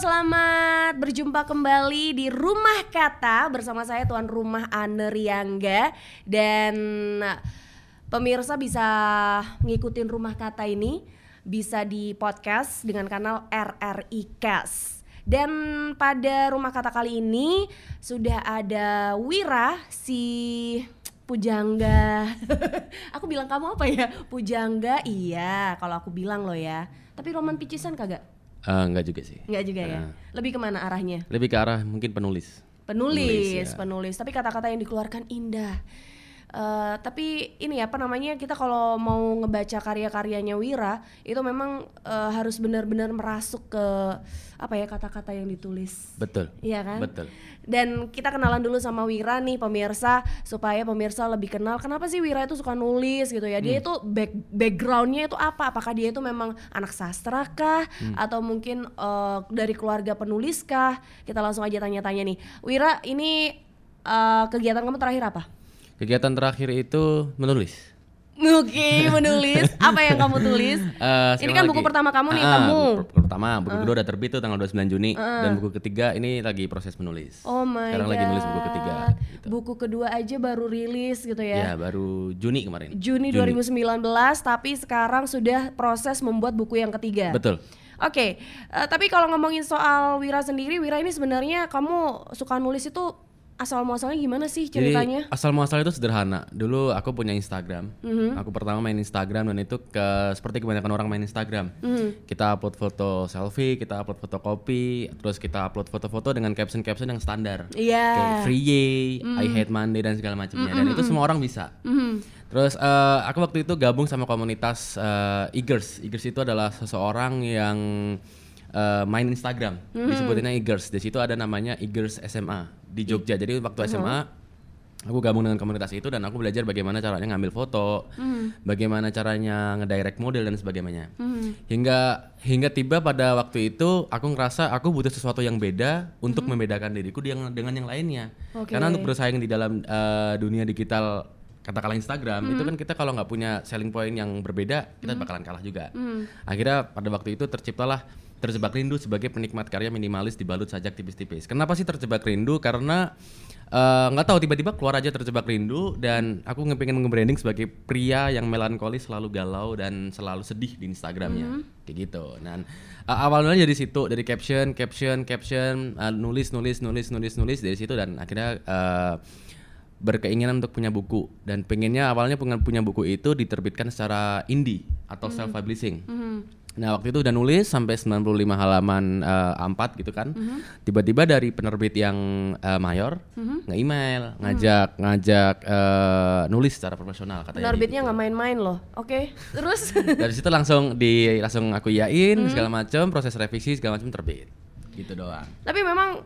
selamat berjumpa kembali di Rumah Kata bersama saya tuan rumah Ane Riangga dan pemirsa bisa ngikutin Rumah Kata ini bisa di podcast dengan kanal RRI Cast. Dan pada Rumah Kata kali ini sudah ada Wira si Pujangga. aku bilang kamu apa ya? Pujangga iya kalau aku bilang loh ya. Tapi roman picisan kagak? Eh, enggak juga sih. Enggak juga ya. Nah. Lebih ke mana arahnya? Lebih ke arah mungkin penulis. Penulis, Penulis, penulis. ya. Tapi kata-kata yang dikeluarkan indah. Eh, tapi ini apa namanya kita kalau mau ngebaca karya-karyanya Wira itu memang eh, harus benar-benar merasuk ke apa ya kata-kata yang ditulis. Betul. Iya kan? Betul. Dan kita kenalan dulu sama Wira nih pemirsa supaya pemirsa lebih kenal kenapa sih Wira itu suka nulis gitu ya. Dia Hmm. itu back backgroundnya itu apa? Apakah dia itu memang anak sastra kah Hmm. atau mungkin eh, dari keluarga penulis kah? Kita langsung aja tanya-tanya nih. Wira, ini eh, kegiatan kamu terakhir apa? Kegiatan terakhir itu menulis. Oke, menulis. apa yang kamu tulis? Eh, ini kan buku lagi- pertama kamu nih, Ah, kamu. Ah. Buku per- pertama, buku kedua udah terbit tuh tanggal 29 Juni dan buku ketiga ini lagi proses menulis. Oh my Sekarang god. lagi nulis buku ketiga. gitu. Buku kedua aja baru rilis gitu Ya, baru Juni kemarin. Juni 2019 tapi sekarang sudah proses membuat buku yang ketiga. Betul. Oke, eh, tapi kalau ngomongin soal Wira sendiri, Wira ini sebenarnya kamu suka nulis itu asal muasalnya gimana sih ceritanya? Jadi asal muasal itu sederhana. Dulu aku punya Instagram. Mhm. Aku pertama main Instagram dan itu ke seperti kebanyakan orang main Instagram. Mhm. Kita upload foto selfie, kita upload foto kopi, terus kita upload foto-foto dengan caption-caption yang standar. Iya. Kayak free yay, I hate Monday dan segala macamnya. Dan itu semua orang bisa. Mhm. Terus eh, aku waktu itu gabung sama komunitas eh, Eagers. Eagers itu adalah seseorang yang eh, main Instagram. Disebutinnya Eagers. Di situ ada namanya Eagers SMA di Jogja. Jadi waktu SMA aku gabung dengan komunitas itu dan aku belajar bagaimana caranya ngambil foto, bagaimana caranya ngedirect model dan sebagainya. Hingga hingga tiba pada waktu itu aku ngerasa aku butuh sesuatu yang beda untuk membedakan diriku dengan dengan yang lainnya. Oke. Karena untuk bersaing di dalam eh, dunia digital katakanlah Instagram Hmm. itu kan kita kalau nggak punya selling point yang berbeda kita bakalan kalah juga. Hmm. Akhirnya pada waktu itu terciptalah terjebak rindu sebagai penikmat karya minimalis dibalut sajak tipis-tipis. Kenapa sih terjebak rindu? Karena eh, nggak tahu tiba-tiba keluar aja terjebak rindu dan aku pengen nge-branding sebagai pria yang melankolis selalu galau dan selalu sedih di Instagramnya kayak gitu. Dan eh, awalnya dari situ dari caption, caption, caption, eh, nulis, nulis, nulis, nulis, nulis dari situ dan akhirnya eh, berkeinginan untuk punya buku dan pengennya awalnya punya punya buku itu diterbitkan secara indie atau self publishing. Nah waktu itu udah nulis sampai 95 halaman eh, A4 gitu kan. Tiba-tiba dari penerbit yang eh, mayor nge-email, ngajak ngajak eh, nulis secara profesional katanya. Penerbitnya gitu. nggak main-main loh. Oke, terus Dari situ langsung di langsung aku iyain segala macam, proses revisi segala macam terbit. Gitu doang. tapi memang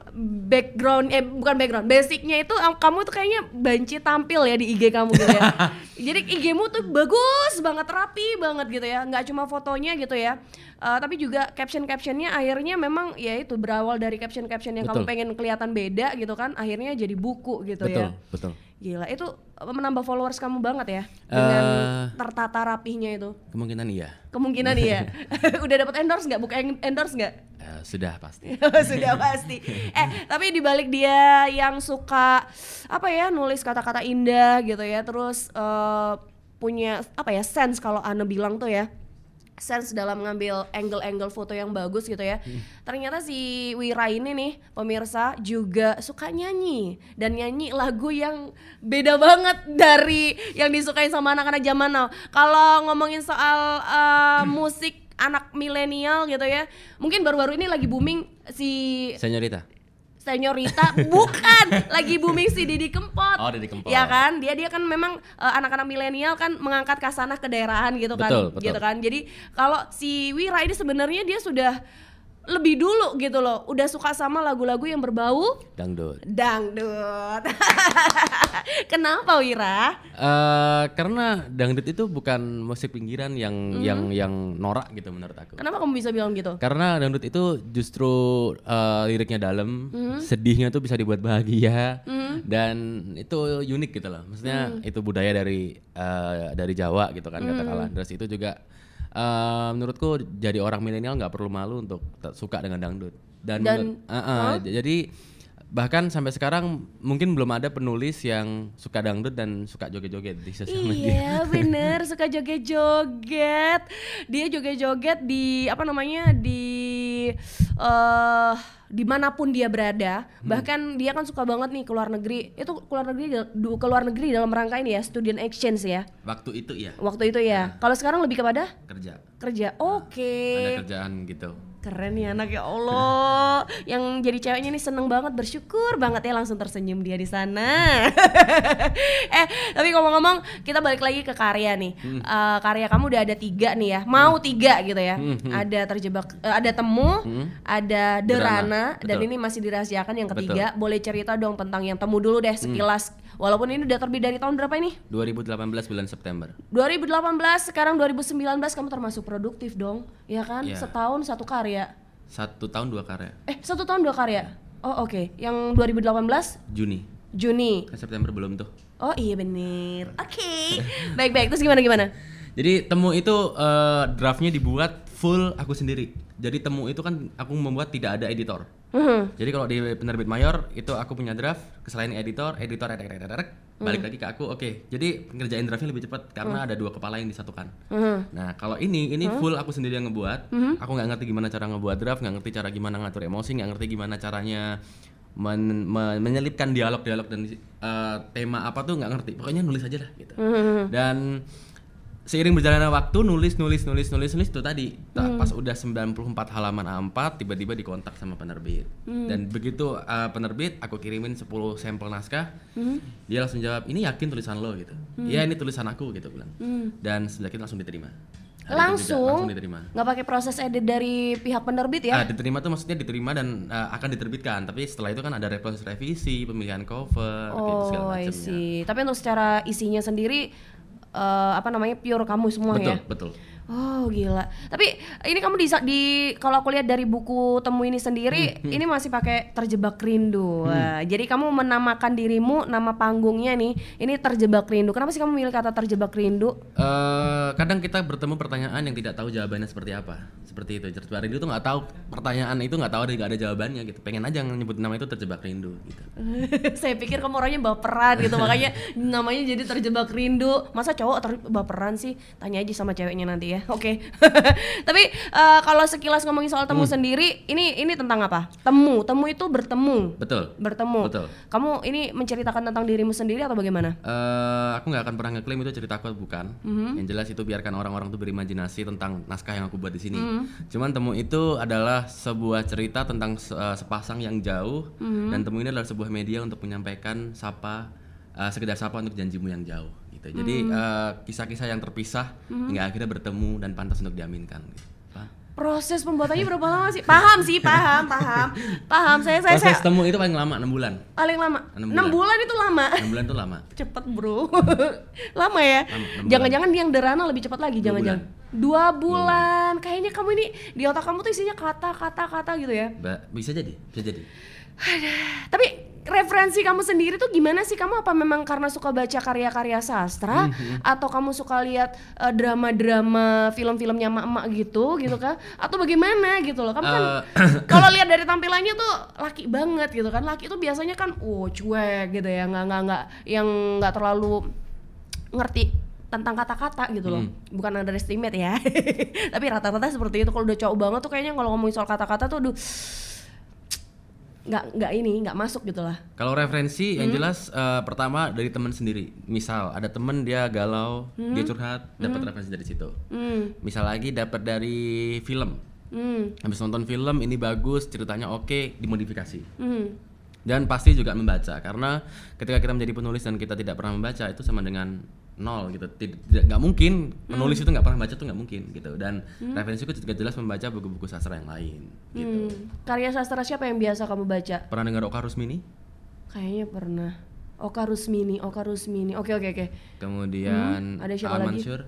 background eh bukan background, basicnya itu am- kamu tuh kayaknya banci tampil ya di IG kamu gitu ya. Jadi IG-mu tuh bagus banget, rapi banget gitu ya. Nggak cuma fotonya gitu ya. Eh, tapi juga caption-captionnya akhirnya memang ya itu berawal dari caption-caption yang kamu Betul. pengen kelihatan beda gitu kan. Akhirnya jadi buku gitu betul, ya. betul. Gila, itu eh, menambah followers kamu banget ya dengan Eh. tertata rapihnya itu. Kemungkinan iya. Kemungkinan iya. Udah dapat endorse nggak? Buka en- endorse nggak? Eh, sudah pasti. Sudah pasti. Eh, tapi dibalik dia yang suka apa ya nulis kata-kata indah gitu ya, terus eh, punya apa ya sense kalau Ana bilang tuh ya sense dalam ngambil angle-angle foto yang bagus gitu ya. Ternyata si Wira ini nih pemirsa juga suka nyanyi dan nyanyi lagu yang beda banget dari yang disukai sama anak-anak zaman now. Kalau ngomongin soal eh, musik anak milenial gitu ya, mungkin baru-baru ini lagi booming si Senyorita. Senyorita bukan lagi booming si Didi Kempot. Oh, Didi Kempot. Ya kan? Dia dia kan memang eh, anak-anak milenial kan mengangkat kasanah kedaerahan gitu kan. Betul, betul. Gitu kan. Jadi kalau si Wira ini sebenarnya dia sudah lebih dulu gitu loh. Udah suka sama lagu-lagu yang berbau Dangdut. dangdut. Kenapa Wira? Eh karena dangdut itu bukan musik pinggiran yang Hmm. yang yang norak gitu menurut aku. Kenapa kamu bisa bilang gitu? Karena dangdut itu justru eh, liriknya dalam, Hmm. sedihnya tuh bisa dibuat bahagia dan itu unik gitu loh. Maksudnya Hmm. itu budaya dari eh, dari Jawa gitu kan katakanlah. Terus itu juga eh, menurutku jadi orang milenial nggak perlu malu untuk suka dengan dangdut. dan, Dan- menur- Ah, ah, jadi bahkan sampai sekarang mungkin belum ada penulis yang suka dangdut dan suka joget-joget di sosial media. Iya bener suka joget-joget. Dia joget-joget di apa namanya di eh di mana pun dia berada. Bahkan dia kan suka banget nih ke luar negeri. Itu ke luar negeri du- ke luar negeri dalam rangka ini ya student exchange ya. Waktu itu ya? Waktu itu ya. Kalau sekarang lebih kepada? Kerja. Kerja Oke. ada kerjaan gitu Keren ya anak ya Allah. Yang jadi ceweknya nih seneng banget, bersyukur banget ya langsung tersenyum dia di sana. eh, tapi ngomong-ngomong, kita balik lagi ke karya nih. Eh, karya kamu udah ada tiga nih ya, mau tiga gitu ya. Ada terjebak, eh, ada temu, ada derana, dan betul. ini masih dirahasiakan yang ketiga. Boleh cerita dong tentang yang temu dulu deh sekilas. Walaupun ini udah terbit dari tahun berapa ini? 2018 bulan September 2018, sekarang 2019 kamu termasuk produktif dong, ya kan? Iya. Setahun satu karya. satu tahun dua karya Eh, satu tahun dua karya. Oh, oke. Yang 2018 Juni Juni. kan September belum tuh Oh, iya bener. Oke. Baik-baik. Terus gimana gimana? Jadi temu itu eh, draftnya dibuat full aku sendiri. Jadi temu itu kan aku membuat tidak ada editor. Mhm. Jadi kalau di penerbit mayor itu aku punya draft, kesalahan editor, editor edek, edek, edek, edek, balik lagi ke aku. Oke, jadi ngerjain draftnya lebih cepat karena ada dua kepala yang disatukan. Mhm. Nah kalau ini ini full aku sendiri yang ngebuat. Aku nggak ngerti gimana cara ngebuat draft, nggak ngerti cara gimana ngatur emosi, nggak ngerti gimana caranya men- me- menyelipkan dialog-dialog dan eh, tema apa tuh nggak ngerti. Pokoknya nulis aja lah gitu. Dan seiring berjalannya waktu nulis nulis nulis nulis nulis itu tadi. Nah, pas udah 94 halaman A4 tiba-tiba dikontak sama penerbit. Dan begitu uh, penerbit aku kirimin 10 sampel naskah dia langsung jawab ini yakin tulisan lo? gitu. Iya ini tulisan aku gitu bilang. Dan sebelah kita langsung diterima. Hari itu juga Langsung? langsung diterima. Nggak pakai proses edit dari pihak penerbit ya? Ah, diterima tuh maksudnya diterima dan uh, akan diterbitkan. Tapi setelah itu kan ada proses revisi pemilihan cover gitu segala oh, macamnya. Tapi untuk secara isinya sendiri eh, apa namanya pure kamu semua betul ya? betul Oh gila. Tapi ini kamu di, di kalau aku lihat dari buku temu ini sendiri, Hmm, ini masih pakai terjebak rindu. Wah, jadi kamu menamakan dirimu nama panggungnya nih, ini terjebak rindu. Kenapa sih kamu milih kata terjebak rindu? Eh, kadang kita bertemu pertanyaan yang tidak tahu jawabannya seperti apa seperti itu terjebak rindu tuh nggak tahu pertanyaan itu nggak tahu ada nggak ada jawabannya gitu pengen aja nyebut nama itu terjebak rindu gitu Saya pikir kamu orangnya baperan gitu, makanya namanya jadi terjebak rindu. Masa cowok ter- baperan sih? Tanya aja sama ceweknya nanti ya. Oke. Tapi eh, kalau sekilas ngomongin soal temu sendiri, ini ini tentang apa? Temu, temu itu bertemu. betul Bertemu. Betul. Kamu ini menceritakan tentang dirimu sendiri atau bagaimana? Eh, aku nggak akan pernah ngeklaim itu cerita aku bukan Mhm. yang jelas itu biarkan orang-orang tuh berimajinasi tentang naskah yang aku buat di sini Mhm. cuman temu itu adalah sebuah cerita tentang eh, sepasang yang jauh Mhm. dan temu ini adalah sebuah media untuk menyampaikan sapa eh, sekedar sapa untuk janjimu yang jauh gitu jadi Mhm. eh, kisah-kisah yang terpisah hingga akhirnya bertemu dan pantas untuk diaminkan gitu. Paham? Proses pembuatannya berapa lama sih? Paham sih, paham, paham, paham. Saya saya, proses saya temu itu paling lama 6 bulan paling lama. Enam enam bulan. itu lama. 6 bulan itu lama Cepet bro, lama ya. enam Jangan-jangan yang derana lebih cepat lagi, jangan-jangan. Dua bulan. Kayaknya kamu ini di otak kamu tuh isinya kata-kata kata gitu ya. Ba- bisa jadi bisa jadi Tapi referensi kamu sendiri tuh gimana sih? Kamu apa memang karena suka baca karya-karya sastra atau kamu suka lihat eh, drama-drama film-filmnya emak-emak gitu gitu kan? Atau bagaimana gitu loh? Kamu kan kalau lihat dari tampilannya tuh laki banget gitu kan. Laki tuh biasanya kan oh cuek gitu ya, nggak nggak nggak yang nggak terlalu ngerti tentang kata-kata gitu loh. Bukan underestimate ya. Tapi rata-rata seperti itu kalau udah cowok banget tuh kayaknya kalau ngomongin soal kata-kata tuh aduh nggak nggak ini nggak masuk gitu lah Kalau referensi yang Hmm. jelas eh, pertama dari teman sendiri. Misal ada temen dia galau, dia Hmm. curhat, dapat referensi dari situ. hmm Misal lagi dapat dari film. hmm Habis nonton film ini bagus, ceritanya oke, dimodifikasi. hmm Dan pasti juga membaca karena ketika kita menjadi penulis dan kita tidak pernah membaca itu sama dengan nol gitu. Tid- Tidak nggak mungkin penulis itu nggak pernah baca tuh nggak mungkin gitu. Dan referensiku juga jelas membaca buku-buku sastra yang lain gitu. Hmm. karya sastra siapa yang biasa kamu baca Pernah dengar Oka Rusmini? kayaknya pernah Oka Rusmini Oka Rusmini oke oke oke Kemudian Hmm, ada siapa Alan lagi? Mansur,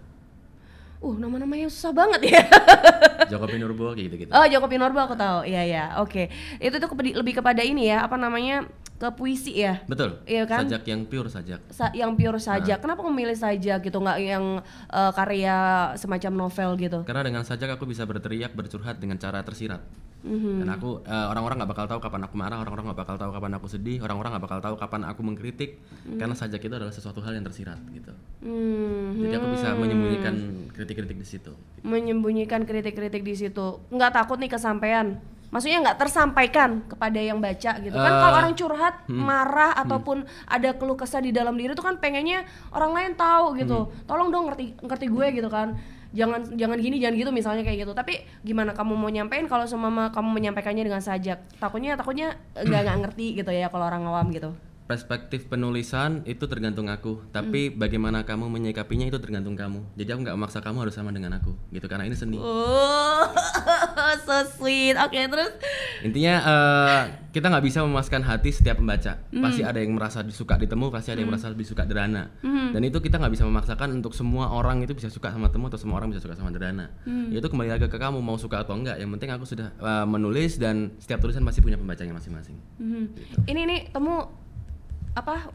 uh nama-namanya susah banget ya Joko Pinurbo kayak gitu-gitu. oh Joko Pinurbo aku tahu iya ya oke itu tuh lebih kepada ini ya apa namanya ke puisi ya. Betul. Iya kan? Sajak yang pure sajak. Sa- yang pure saja. Nah. Kenapa memilih saja gitu nggak yang eh, karya semacam novel gitu? Karena dengan sajak aku bisa berteriak, bercurhat dengan cara tersirat. Mhm. Dan aku eh, orang-orang nggak bakal tahu kapan aku marah, orang-orang nggak bakal tahu kapan aku sedih, orang-orang nggak bakal tahu kapan aku mengkritik. Karena sajak itu adalah sesuatu hal yang tersirat gitu. Hmm, Jadi aku bisa menyembunyikan kritik-kritik di situ. menyembunyikan kritik-kritik di situ. Nggak takut nih kesampaian. Maksudnya nggak tersampaikan kepada yang baca gitu kan? Eh, Kalau orang curhat, marah ataupun ada keluh kesah di dalam diri itu kan pengennya orang lain tahu gitu. Tolong dong ngerti ngerti gue gitu kan. Jangan jangan gini jangan gitu misalnya kayak gitu. Tapi gimana kamu mau nyampein kalau semama kamu menyampaikannya dengan sajak? Takutnya takutnya nggak nggak ngerti gitu ya kalau orang awam gitu. Perspektif penulisan itu tergantung aku, tapi bagaimana kamu menyikapinya itu tergantung kamu. Jadi aku nggak memaksa kamu harus sama dengan aku, gitu karena ini seni. Oh, so sweet. Oke, terus Intinya eh, kita nggak bisa memuaskan hati setiap pembaca. Pasti ada yang merasa disuka ditemu, pasti ada yang merasa lebih suka derana. Dan itu kita nggak bisa memaksakan untuk semua orang itu bisa suka sama temu atau semua orang bisa suka sama derana. Itu kembali lagi ke kamu mau suka atau enggak. Yang penting aku sudah eh, menulis dan setiap tulisan pasti punya pembacanya masing-masing. Mhm. Ini nih temu apa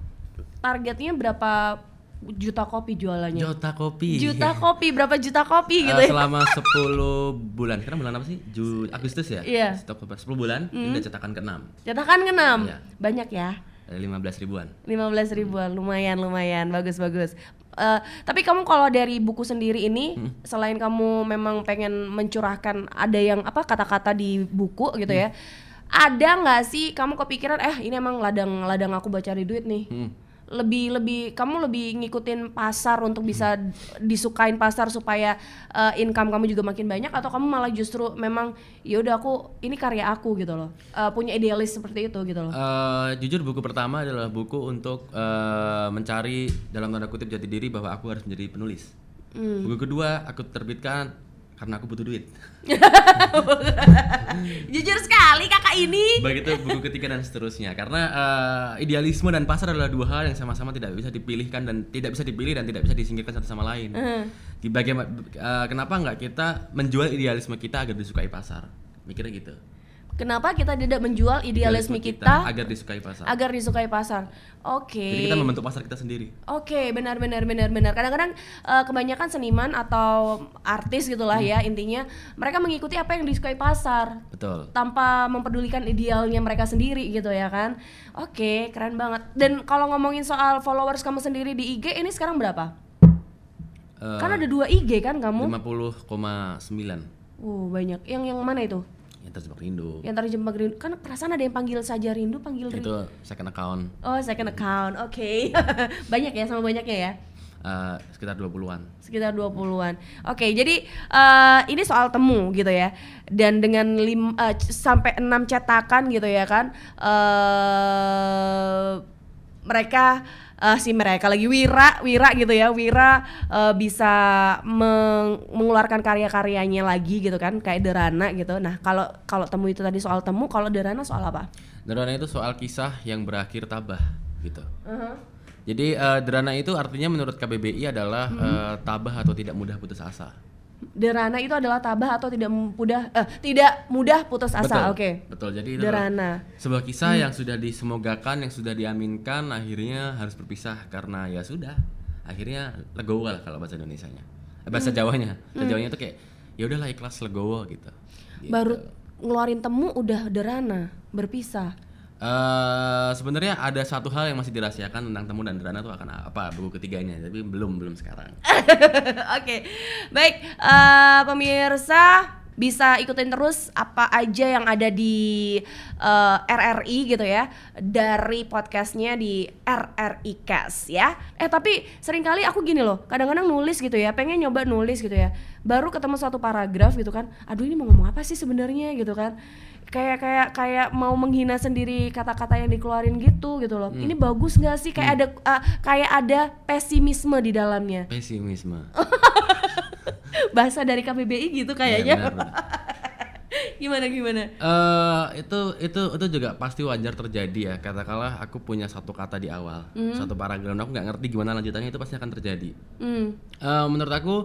targetnya berapa juta kopi jualannya? Jota kopi. Juta kopi, berapa juta kopi gitu Eh, ya? selama 10 bulan. Sekarang bulan apa sih? Ju Agustus ya? Iya. Stop 10 bulan, ini udah cetakan ke-6. Cetakan ke-6. Iya. Banyak ya. Ada 15 ribuan. 15 ribuan, lumayan lumayan, bagus bagus. Eh, tapi kamu kalau dari buku sendiri ini, selain kamu memang pengen mencurahkan ada yang apa kata-kata di buku gitu ya, ada nggak sih kamu kepikiran, eh ini emang ladang ladang aku buat cari duit nih? Hmm. Lebih lebih kamu lebih ngikutin pasar untuk bisa disukain pasar supaya eh, income kamu juga makin banyak atau kamu malah justru memang ya udah aku ini karya aku gitu loh, Eh, punya idealis seperti itu gitu loh. Eh, jujur buku pertama adalah buku untuk eh, mencari dalam tanda kutip jati diri bahwa aku harus menjadi penulis. Buku kedua aku terbitkan karena aku butuh duit. Jujur sekali kakak ini. Begitu buku ketiga dan seterusnya. Karena eh, idealisme dan pasar adalah dua hal yang sama-sama tidak bisa dipilihkan dan tidak bisa dipilih dan tidak bisa disingkirkan satu sama lain. Di bagaimana eh, kenapa nggak kita menjual idealisme kita agar disukai pasar? Mikirnya gitu. Kenapa kita tidak menjual idealisme kita, agar disukai pasar. agar disukai pasar? Oke. Jadi kita membentuk pasar kita sendiri. Oke, benar benar benar benar. Kadang-kadang eh, kebanyakan seniman atau artis gitulah ya intinya mereka mengikuti apa yang disukai pasar Betul. tanpa mempedulikan idealnya mereka sendiri gitu ya kan. Oke, keren banget. Dan kalau ngomongin soal followers kamu sendiri di IG ini sekarang berapa? Eh, kan ada dua IG kan kamu? 50,9 Oh, banyak. Yang yang mana itu? Yang terjebak rindu. Yang terjebak rindu. Kan perasaan ada yang panggil saja rindu, panggil rindu. Itu second account Oh, second account. Oke. Banyak ya sama banyaknya ya. eh, sekitar 20-an. Sekitar 20-an. Oke, jadi eh, ini soal temu gitu ya. Dan dengan lim, c- sampai 6 cetakan gitu ya kan. eh mereka eh, si mereka lagi Wira, Wira gitu ya. Wira eh, bisa meng- mengeluarkan karya-karyanya lagi gitu kan, kayak Derana gitu. Nah, kalau kalau temu itu tadi soal temu, kalau Derana soal apa? Derana itu soal kisah yang berakhir tabah gitu. Jadi eh, derana itu artinya menurut KBBI adalah eh, tabah atau tidak mudah putus asa. Derana itu adalah tabah atau tidak mudah eh, tidak mudah putus asa. Oke. Betul. Jadi Derana. sebuah kisah yang sudah disemogakan, yang sudah diaminkan, akhirnya harus berpisah karena ya sudah. Akhirnya legowo lah kalau bahasa Indonesianya. Eh, bahasa Jawanya. Bahasa Jawanya itu kayak ya udahlah ikhlas legowo gitu. Gitu. Baru ngeluarin temu udah derana, berpisah. Eh, sebenarnya ada satu hal yang masih dirahasiakan tentang temu dan derana tuh akan apa buku ketiganya tapi belum belum sekarang. Oke, baik eh, pemirsa bisa ikutin terus apa aja yang ada di eh, RRI gitu ya dari podcastnya di RRI Cast ya. Eh tapi sering kali aku gini loh, kadang-kadang nulis gitu ya, pengen nyoba nulis gitu ya, baru ketemu satu paragraf gitu kan, aduh ini mau ngomong apa sih sebenarnya? gitu kan, kayak kayak kayak mau menghina sendiri kata-kata yang dikeluarin gitu gitu loh. Ini bagus nggak sih? Kayak ada eh, kayak ada pesimisme di dalamnya pesimisme bahasa dari KBBI gitu Ya, kayaknya. benar. gimana gimana? Eh, itu itu itu juga pasti wajar terjadi ya katakanlah aku punya satu kata di awal satu paragraf aku nggak ngerti gimana lanjutannya itu pasti akan terjadi Hmm. Eh, menurut aku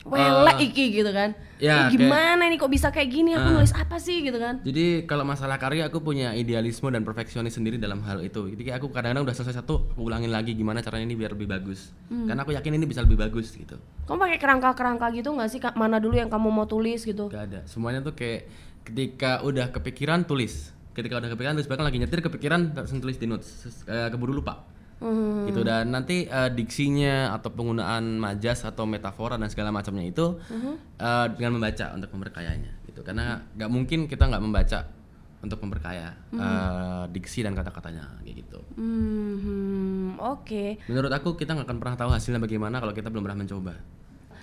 Wele Eh, iki gitu kan. ya, Ih, gimana nih kok bisa kayak gini? Aku Ah. nulis apa sih gitu kan? Jadi kalau masalah karya aku punya idealisme dan perfeksionis sendiri dalam hal itu. Jadi kayak aku kadang-kadang udah selesai satu, aku ulangin lagi gimana caranya ini biar lebih bagus. Hmm. Karena aku yakin ini bisa lebih bagus gitu. Kamu pakai kerangka-kerangka gitu nggak sih? Mana dulu yang kamu mau tulis gitu? Gak ada. Semuanya tuh kayak ketika udah kepikiran tulis. Ketika udah kepikiran terus bahkan lagi nyetir kepikiran langsung tulis di notes. Terus, eh, keburu lupa. Hmm. Gitu dan nanti eh, diksinya atau penggunaan majas atau metafora dan segala macamnya itu Mm-hmm. eh, dengan membaca untuk memperkayanya gitu. Karena nggak mungkin kita nggak membaca untuk memperkaya Mm-hmm. eh, diksi dan kata-katanya kayak gitu. Hmm, oke. Menurut aku kita nggak akan pernah tahu hasilnya bagaimana kalau kita belum pernah mencoba.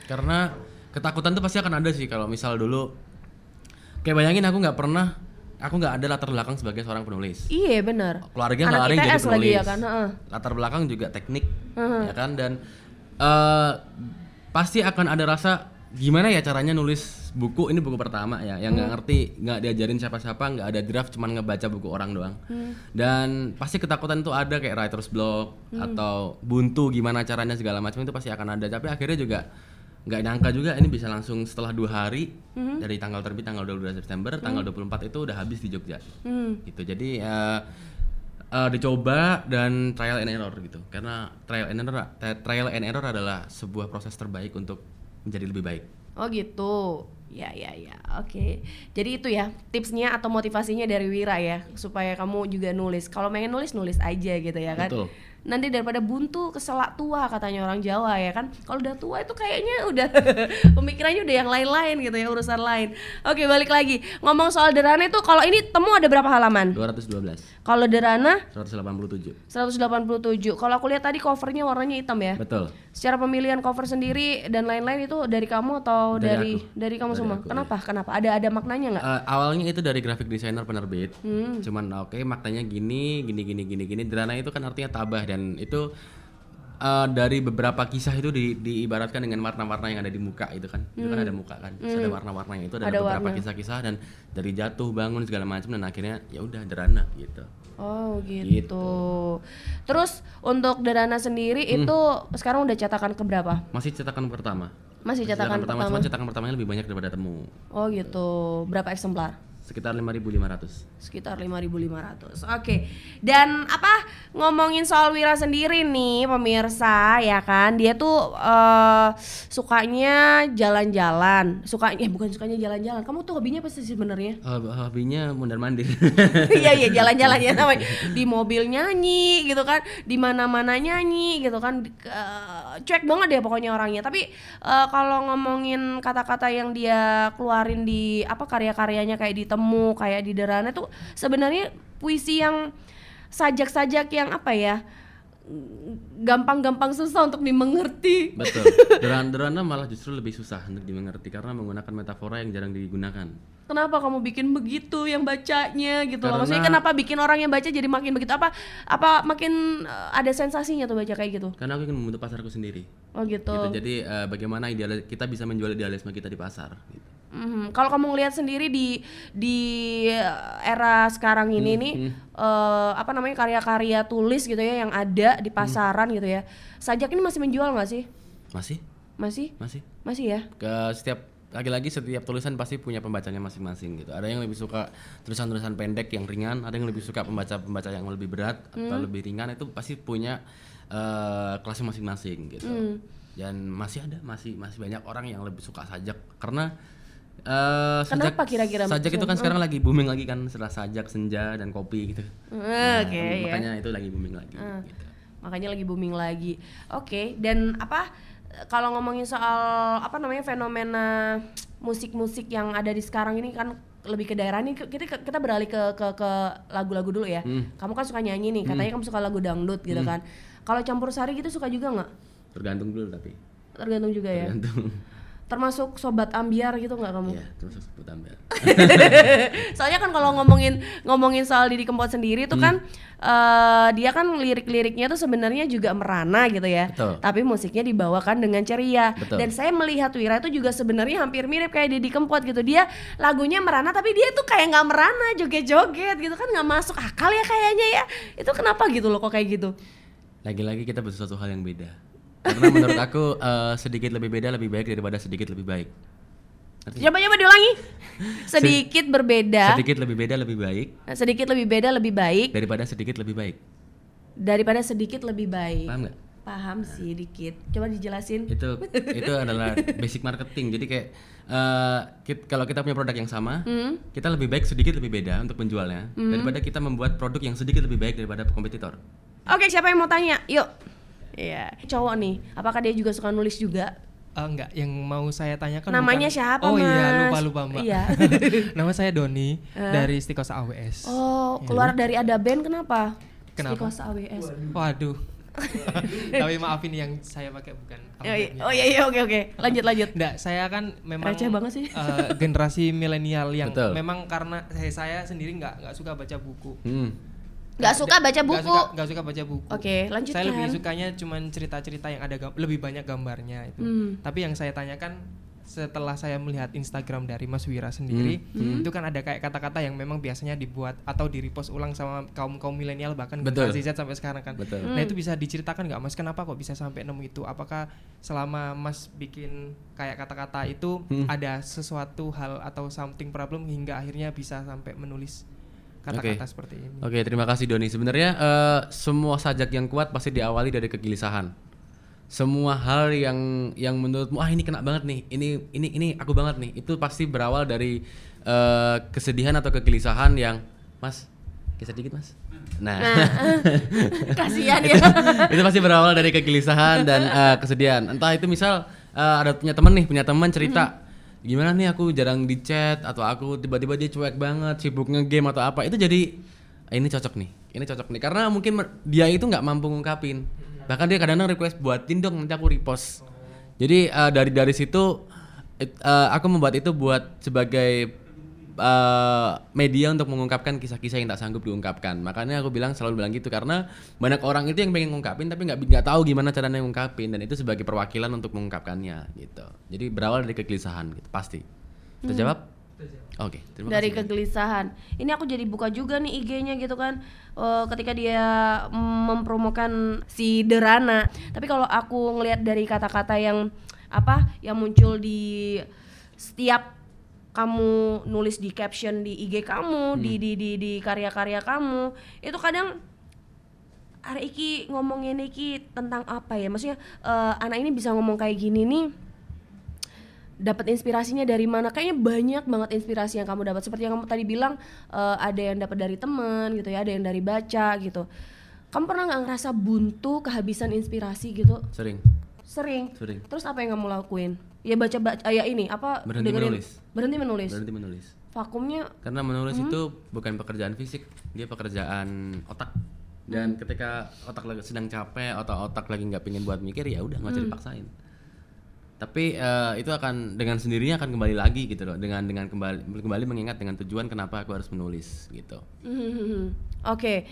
Karena ketakutan tuh pasti akan ada sih kalau misal dulu kayak bayangin aku nggak pernah aku nggak ada latar belakang sebagai seorang penulis. Iya benar. Keluarga nggak ada yang jadi penulis. lagi ya kan? Latar belakang juga teknik ya kan dan eh pasti akan ada rasa gimana ya caranya nulis buku ini buku pertama ya yang nggak ngerti nggak diajarin siapa-siapa nggak ada draft cuman ngebaca buku orang doang dan pasti ketakutan itu ada kayak writer's block atau buntu gimana caranya segala macam itu pasti akan ada tapi akhirnya juga nggak nyangka juga ini bisa langsung setelah dua hari dari tanggal terbit tanggal 12 September tanggal 24 itu udah habis di Jogja Hmm. gitu jadi eh, eh, dicoba dan trial and error gitu karena trial and error trial and error adalah sebuah proses terbaik untuk menjadi lebih baik Oh gitu. Ya ya ya. Oke. Jadi itu ya tipsnya atau motivasinya dari Wira ya supaya kamu juga nulis. Kalau pengen nulis nulis aja gitu ya kan. Betul. Nanti daripada buntu keselak tua katanya orang Jawa ya kan. Kalau udah tua itu kayaknya udah pemikirannya udah yang lain-lain gitu ya urusan lain. Oke balik lagi ngomong soal Derana itu kalau ini temu ada berapa halaman? 212 Kalau Derana 187 187. Kalau aku lihat tadi covernya warnanya hitam ya. betul Secara pemilihan cover sendiri dan lain-lain itu dari kamu atau dari Dari dari, kamu Dari semua? aku, Kenapa? Kenapa? Ada ada maknanya nggak? Eh, awalnya itu dari graphic designer penerbit Hmm. cuman oke maknanya gini gini gini gini gini Drana itu kan artinya tabah dan itu eh, dari beberapa kisah itu di, diibaratkan dengan warna-warna yang ada di muka itu kan itu kan ada muka kan Terus ada warna-warnanya itu ada, Hmm. Ada beberapa kisah-kisah dan dari jatuh bangun segala macam dan akhirnya ya udah Drana gitu Oh gitu. Terus untuk Derana sendiri Hmm. itu sekarang udah cetakan keberapa? masih cetakan pertama Masih cetakan pertama pertama. cuman cetakan pertamanya lebih banyak daripada temu Oh gitu. Berapa eksemplar? Sekitar 5.500 Sekitar 5.500. Oke. Dan apa ngomongin soal Wira sendiri nih pemirsa ya kan. Dia tuh eh, sukanya jalan-jalan. Sukanya eh bukan sukanya jalan-jalan. Kamu tuh hobinya apa sih sebenarnya? Eh, hobinya mundar mandir Iya iya jalan-jalan ya namanya di mobil nyanyi gitu kan di mana-mana nyanyi gitu kan eh, cuek banget deh pokoknya orangnya tapi eh, kalau ngomongin kata-kata yang dia keluarin di apa karya-karyanya kayak di temu kayak di derana tuh sebenarnya puisi yang sajak-sajak yang apa ya gampang-gampang susah untuk dimengerti betul Deran derana malah justru lebih susah untuk dimengerti karena menggunakan metafora yang jarang digunakan Kenapa kamu bikin begitu yang bacanya gitu loh? Maksudnya Karena- kenapa bikin orang yang baca jadi makin begitu? Apa apa makin eh, ada sensasinya tuh baca kayak gitu? karena aku ingin membentuk pasarku sendiri Oh gitu. gitu jadi eh, bagaimana ideal kita bisa menjual idealisme kita di pasar gitu. Mhm. Kalau kamu ngelihat sendiri di di eh, era sekarang ini nih eh, apa namanya karya-karya tulis gitu ya yang ada di pasaran gitu ya. Sajak ini masih menjual nggak sih? masih Masih? masih Masih ya? ke setiap lagi-lagi setiap tulisan pasti punya pembacanya masing-masing gitu. Ada yang lebih suka tulisan-tulisan pendek yang ringan, ada yang lebih suka pembaca-pembaca yang lebih berat atau lebih ringan itu pasti punya eh kelasnya masing-masing gitu. Dan masih ada masih masih banyak orang yang lebih suka sajak karena eh sajak Kenapa kira-kira sajak itu kan sekarang lagi booming lagi kan setelah sajak senja dan kopi gitu. Oke Nah, ya. makanya itu lagi booming lagi gitu. makanya lagi booming lagi. Oke, dan apa kalau ngomongin soal apa namanya fenomena musik-musik yang ada di sekarang ini kan lebih ke daerah nih kita kita beralih ke ke ke lagu-lagu dulu ya. Kamu kan suka nyanyi nih, katanya kamu suka lagu dangdut gitu kan. Kalau campur sari gitu suka juga nggak? Tergantung dulu tapi. Tergantung juga ya. Tergantung. Termasuk sobat ambiar gitu nggak kamu? Iya, terus sebut tambah. Soalnya kan kalau ngomongin ngomongin soal Didi Kempot sendiri itu kan eh, dia kan lirik-liriknya tuh sebenarnya juga merana gitu ya. Betul. Tapi musiknya dibawakan dengan ceria. Betul. Dan saya melihat Wira itu juga sebenarnya hampir mirip kayak Didi Kempot gitu. Dia lagunya merana tapi dia tuh kayak nggak merana, joget-joget gitu kan nggak masuk akal ya kayaknya ya. Itu kenapa gitu loh kok kayak gitu? Lagi-lagi kita butuh sesuatu hal yang beda. Karena menurut aku eh, sedikit lebih beda lebih baik daripada sedikit lebih baik. Ngerti? Coba coba diulangi. Sedikit berbeda, Sedikit lebih beda lebih baik sedikit lebih beda lebih baik daripada sedikit lebih baik. daripada sedikit lebih baik. Paham nggak? Paham sih dikit. Coba dijelasin. Itu itu adalah basic marketing. Jadi kayak eh, kit- kalau kita punya produk yang sama, Hmm? kita lebih baik sedikit lebih beda untuk menjualnya daripada kita membuat produk yang sedikit lebih baik daripada kompetitor. Oke, siapa yang mau tanya? Yuk. Iya, cowok nih. Apakah dia juga suka nulis juga? Eh, enggak, yang mau saya tanyakan Namanya bukan- siapa, Oh iya, Mas? lupa lupa Mbak. Iya. Nama saya Doni dari Istikosa AWS. Oh, keluar dari ada band kenapa? Kenapa? Stikosa AWS. Waduh. Tapi maafin yang saya pakai bukan Oh iya, oh iya, iya, oke oke. Lanjut lanjut. Enggak, saya kan memang Receh banget sih. eh, generasi milenial yang Betul. memang karena saya, saya sendiri nggak nggak suka baca buku. Hmm. Gak suka baca Nggak buku. suka, nggak suka baca buku. Oke, lanjutkan. Saya lebih sukanya cuman cerita-cerita yang ada lebih banyak gambarnya itu. Hmm. Tapi yang saya tanyakan setelah saya melihat Instagram dari Mas Wira sendiri, Hmm. itu kan ada kayak kata-kata yang memang biasanya dibuat atau di repost ulang sama kaum kaum milenial bahkan Betul. generasi Z sampai sekarang kan. Betul. Nah itu bisa diceritakan nggak Mas kenapa kok bisa sampai nemu itu? Apakah selama Mas bikin kayak kata-kata itu Hmm. ada sesuatu hal atau something problem hingga akhirnya bisa sampai menulis kata-kata Oke. seperti ini? Oke, terima kasih Doni. Sebenarnya eh, semua sajak yang kuat pasti diawali dari kegelisahan. Semua hal yang yang menurutmu ah ini kena banget nih, ini ini ini aku banget nih, itu pasti berawal dari eh, kesedihan atau kegelisahan yang Mas, kisah dikit Mas. Nah, Kasihan ya. itu pasti berawal dari kegelisahan dan eh, kesedihan. Entah itu misal eh, ada punya temen nih, punya teman cerita gimana nih aku jarang di chat atau aku tiba-tiba dia cuek banget, sibuk nge-game atau apa. Itu jadi "Ah, ini cocok nih, ini cocok nih. Karena mungkin dia itu nggak mampu ngungkapin. Bahkan dia kadang-kadang request buatin dong nanti aku repost. Jadi eh, dari dari situ it- eh, aku membuat itu buat sebagai eh, media untuk mengungkapkan kisah-kisah yang tak sanggup diungkapkan. Makanya aku bilang selalu bilang gitu karena banyak orang itu yang pengen ngungkapin tapi nggak nggak tahu gimana caranya ngungkapin dan itu sebagai perwakilan untuk mengungkapkannya gitu. Jadi berawal dari kegelisahan gitu pasti. Terjawab? Oke, terima dari kasih. kegelisahan. Ini aku jadi buka juga nih IG-nya gitu kan. Eh, ketika dia mempromokan si Derana. Tapi kalau aku ngelihat dari kata-kata yang apa yang muncul di setiap kamu nulis di caption di IG kamu, di di di di karya-karya kamu, itu kadang hari iki ngomongin iki tentang apa ya? Maksudnya eh, anak ini bisa ngomong kayak gini nih dapat inspirasinya dari mana? Kayaknya banyak banget inspirasi yang kamu dapat. Seperti yang kamu tadi bilang eh, ada yang dapat dari teman gitu ya ada yang dari baca gitu. Kamu pernah nggak ngerasa buntu kehabisan inspirasi gitu? Sering. sering. Sering. terus apa yang kamu lakuin ya baca baca ya ini apa Berhenti dengerin- menulis. berhenti menulis Berhenti menulis. vakumnya Karena menulis itu bukan pekerjaan fisik, dia pekerjaan otak. Dan ketika otak lagi sedang capek atau otak lagi nggak pengen buat mikir ya udah nggak usah dipaksain. Tapi eh, itu akan dengan sendirinya akan kembali lagi gitu loh, dengan dengan kembali kembali mengingat dengan tujuan kenapa aku harus menulis gitu. Hmm, Oke,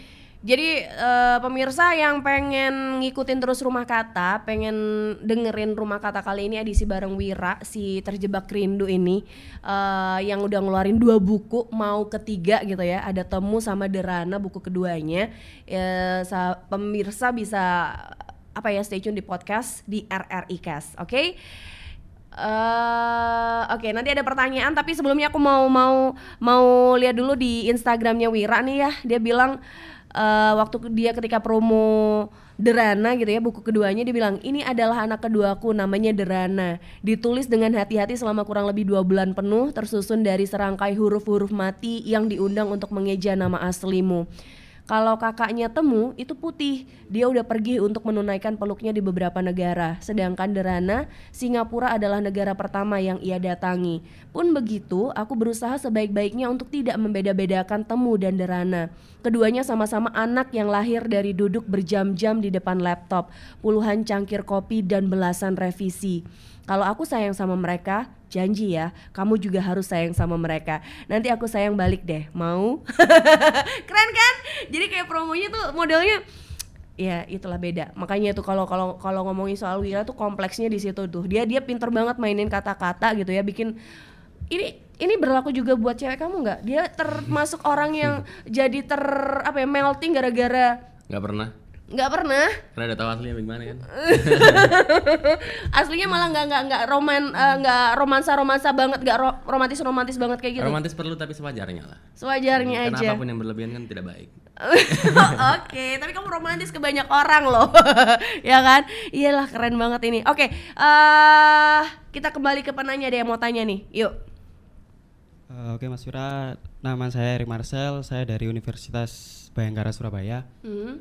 jadi eh, pemirsa yang pengen ngikutin terus rumah kata, pengen dengerin rumah kata kali ini edisi bareng Wira si terjebak rindu ini eh, yang udah ngeluarin dua buku mau ketiga gitu ya, ada temu sama derana buku keduanya. Sa- pemirsa bisa apa ya stay tune di podcast di RRI Cast, oke? eh Oke, nanti ada pertanyaan. Tapi sebelumnya aku mau mau mau lihat dulu di Instagramnya Wira nih ya. Dia bilang eh, waktu dia ketika promo Derana gitu ya buku keduanya dia bilang ini adalah anak keduaku namanya Derana. Ditulis dengan hati-hati selama kurang lebih dua bulan penuh tersusun dari serangkai huruf-huruf mati yang diundang untuk mengeja nama aslimu kalau kakaknya temu itu putih, dia udah pergi untuk menunaikan peluknya di beberapa negara. Sedangkan Derana, Singapura adalah negara pertama yang ia datangi. Pun begitu, aku berusaha sebaik-baiknya untuk tidak membeda-bedakan temu dan Derana. Keduanya sama-sama anak yang lahir dari duduk berjam-jam di depan laptop, puluhan cangkir kopi dan belasan revisi. Kalau aku sayang sama mereka, janji ya, kamu juga harus sayang sama mereka. Nanti aku sayang balik deh, mau? Keren kan? Jadi kayak promonya tuh modelnya ya itulah beda. Makanya tuh kalau kalau kalau ngomongin soal Wira tuh kompleksnya di situ tuh. Dia dia pinter banget mainin kata-kata gitu ya, bikin ini ini berlaku juga buat cewek kamu nggak? Dia termasuk orang yang jadi ter apa ya melting gara-gara Nggak pernah. Nggak pernah. Karena udah tahu aslinya bagaimana kan. Aslinya malah nggak nggak nggak roman eh, nggak romansa romansa banget, nggak ro- romantis romantis banget kayak gitu. Romantis perlu tapi sewajarnya lah. Sewajarnya Karena aja. apa pun yang berlebihan kan tidak baik. Oke, tapi kamu romantis ke banyak orang loh, ya kan? Iyalah keren banget ini. Oke, eh kita kembali ke penanya deh yang mau tanya nih. Yuk. Eh, Oke Mas Fira, nama saya Erik Marcel, saya dari Universitas Bayangkara Surabaya. Hmm.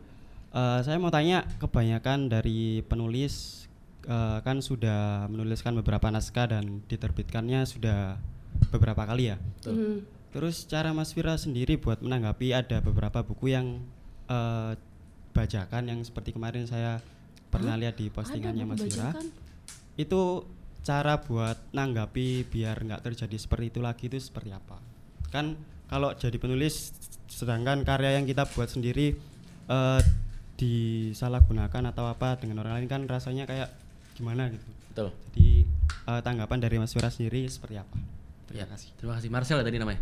Eh, saya mau tanya, kebanyakan dari penulis eh, kan sudah menuliskan beberapa naskah dan diterbitkannya sudah beberapa kali ya. Hmm. Terus cara Mas Fira sendiri buat menanggapi ada beberapa buku yang eh, bajakan yang seperti kemarin saya pernah lihat di postingannya Mas Fira. Itu cara buat nanggapi biar nggak terjadi seperti itu lagi itu seperti apa? Kan kalau jadi penulis sedangkan karya yang kita buat sendiri eh, disalahgunakan atau apa dengan orang lain kan rasanya kayak gimana gitu. Betul. Jadi eh, tanggapan dari Mas Fira sendiri seperti apa? Terima kasih. Terima kasih. Marcel ya tadi namanya.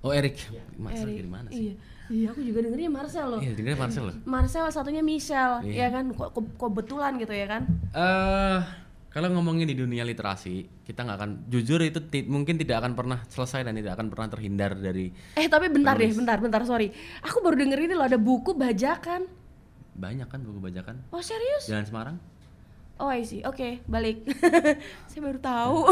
Oh Erik. Marcel Erik. dari mana sih? Iya. Iya, aku juga dengernya Marcel loh. Iya, dengarnya Marcel loh. Marcel satunya Michelle, Iya. ya kan? Kok kok- kebetulan gitu ya kan? Eh, kalau ngomongin di dunia literasi, kita nggak akan jujur itu ti- mungkin tidak akan pernah selesai dan tidak akan pernah terhindar dari Eh, tapi bentar deh, bentar, bentar, sorry. Aku baru denger ini loh ada buku bajakan. Banyak kan buku bajakan. Oh, serius? Jalan Semarang. Oh, I see. Oke, balik. Saya baru tahu.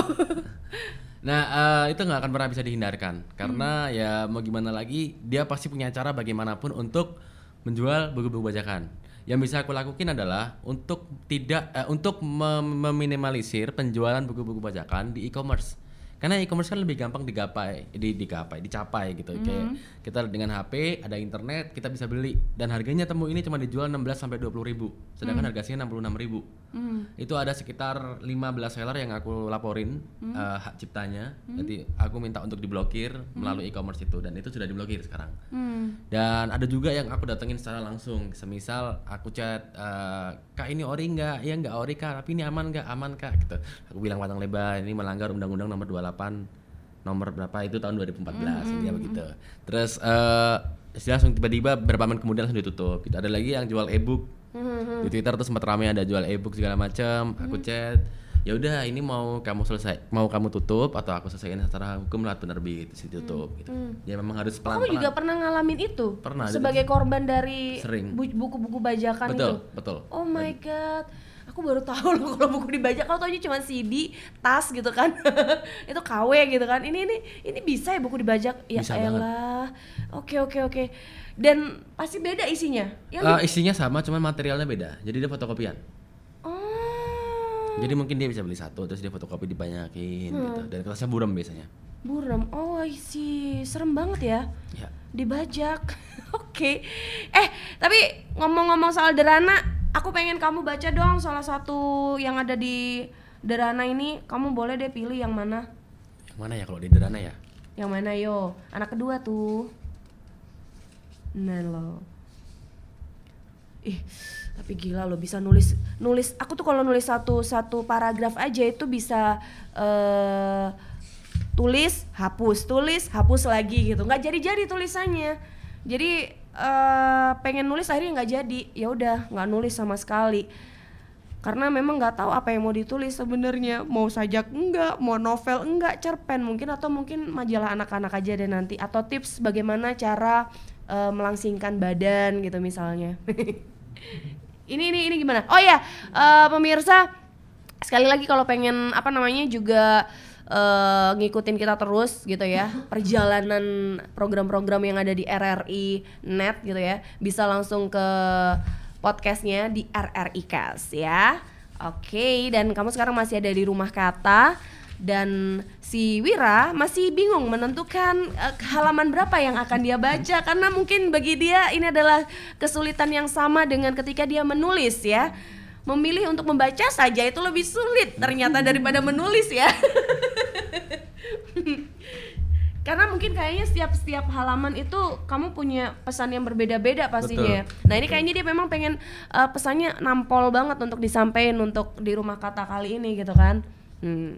Nah, eh, itu nggak akan pernah bisa dihindarkan karena ya mau gimana lagi, dia pasti punya cara bagaimanapun untuk menjual buku-buku bajakan. Yang bisa aku lakukan adalah untuk tidak eh, untuk mem- meminimalisir penjualan buku-buku bajakan di e-commerce. Karena e-commerce kan lebih gampang digapai, di, digapai, dicapai gitu. Kayak kita dengan HP, ada internet, kita bisa beli dan harganya temu ini cuma dijual 16 sampai 20 ribu, sedangkan harganya 66 ribu. Hmm. Itu ada sekitar 15 seller yang aku laporin eh, hak ciptanya. Jadi aku minta untuk diblokir melalui e-commerce itu dan itu sudah diblokir sekarang. Hmm. Dan ada juga yang aku datengin secara langsung. Semisal aku chat eh, Kak ini ori nggak? Iya nggak ori Kak, tapi ini aman nggak? Aman Kak gitu. Aku bilang panjang lebar ini melanggar undang-undang nomor 28 nomor berapa itu tahun 2014 dia begitu. Terus eh langsung tiba-tiba beberapa menit kemudian langsung ditutup. Gitu. Ada lagi yang jual e-book di Twitter tuh sempat ramai ada jual e-book segala macam aku chat ya udah ini mau kamu selesai mau kamu tutup atau aku selesaiin secara hukum lewat penerbit terus ditutup gitu ya memang harus pelan Kamu juga pernah ngalamin itu? Pernah, Sebagai korban dari buku-buku bajakan betul itu? betul Oh my god, aku baru tahu loh kalau buku dibajak. Kalau taunya cuma CD, tas gitu kan, itu KW gitu kan. Ini ini ini bisa ya buku dibajak? Ya Bisa banget. elah. Oke oke oke. Dan pasti beda isinya. Yang Eh, isinya sama cuman materialnya beda jadi dia fotokopian oh jadi mungkin dia bisa beli satu terus dia fotokopi dibanyakin Hmm. gitu dan kertasnya buram biasanya buram. Oh I see, serem banget ya. ya dibajak. Oke. Eh, tapi ngomong-ngomong soal Derana, aku pengen kamu baca dong salah satu yang ada di Derana ini. Kamu boleh deh pilih yang mana? yang mana ya kalau di Derana ya Yang mana yo? Anak kedua tuh. Nah lo. Ih, tapi gila lo bisa nulis nulis. Aku tuh kalau nulis satu satu paragraf aja itu bisa eh tulis, hapus, tulis, hapus lagi gitu. Nggak jadi-jadi tulisannya. Jadi eh pengen nulis akhirnya nggak jadi. Ya udah, nggak nulis sama sekali. Karena memang nggak tahu apa yang mau ditulis sebenarnya. Mau sajak enggak, mau novel enggak, cerpen mungkin atau mungkin majalah anak-anak aja deh nanti atau tips bagaimana cara eh, melangsingkan badan gitu misalnya. ini ini ini gimana? Oh ya, eh, pemirsa sekali lagi kalau pengen apa namanya juga eh, ngikutin kita terus gitu ya. Perjalanan program-program yang ada di RRI net gitu ya bisa langsung ke podcastnya di RRI Cast ya. Oke dan kamu sekarang masih ada di rumah kata dan si Wira masih bingung menentukan eh, halaman berapa yang akan dia baca karena mungkin bagi dia ini adalah kesulitan yang sama dengan ketika dia menulis ya. Memilih untuk membaca saja itu lebih sulit ternyata daripada menulis ya karena mungkin kayaknya setiap setiap halaman itu kamu punya pesan yang berbeda-beda pastinya Betul. nah ini kayaknya dia memang pengen eh, pesannya nampol banget untuk disampaikan untuk di rumah kata kali ini gitu kan hmm.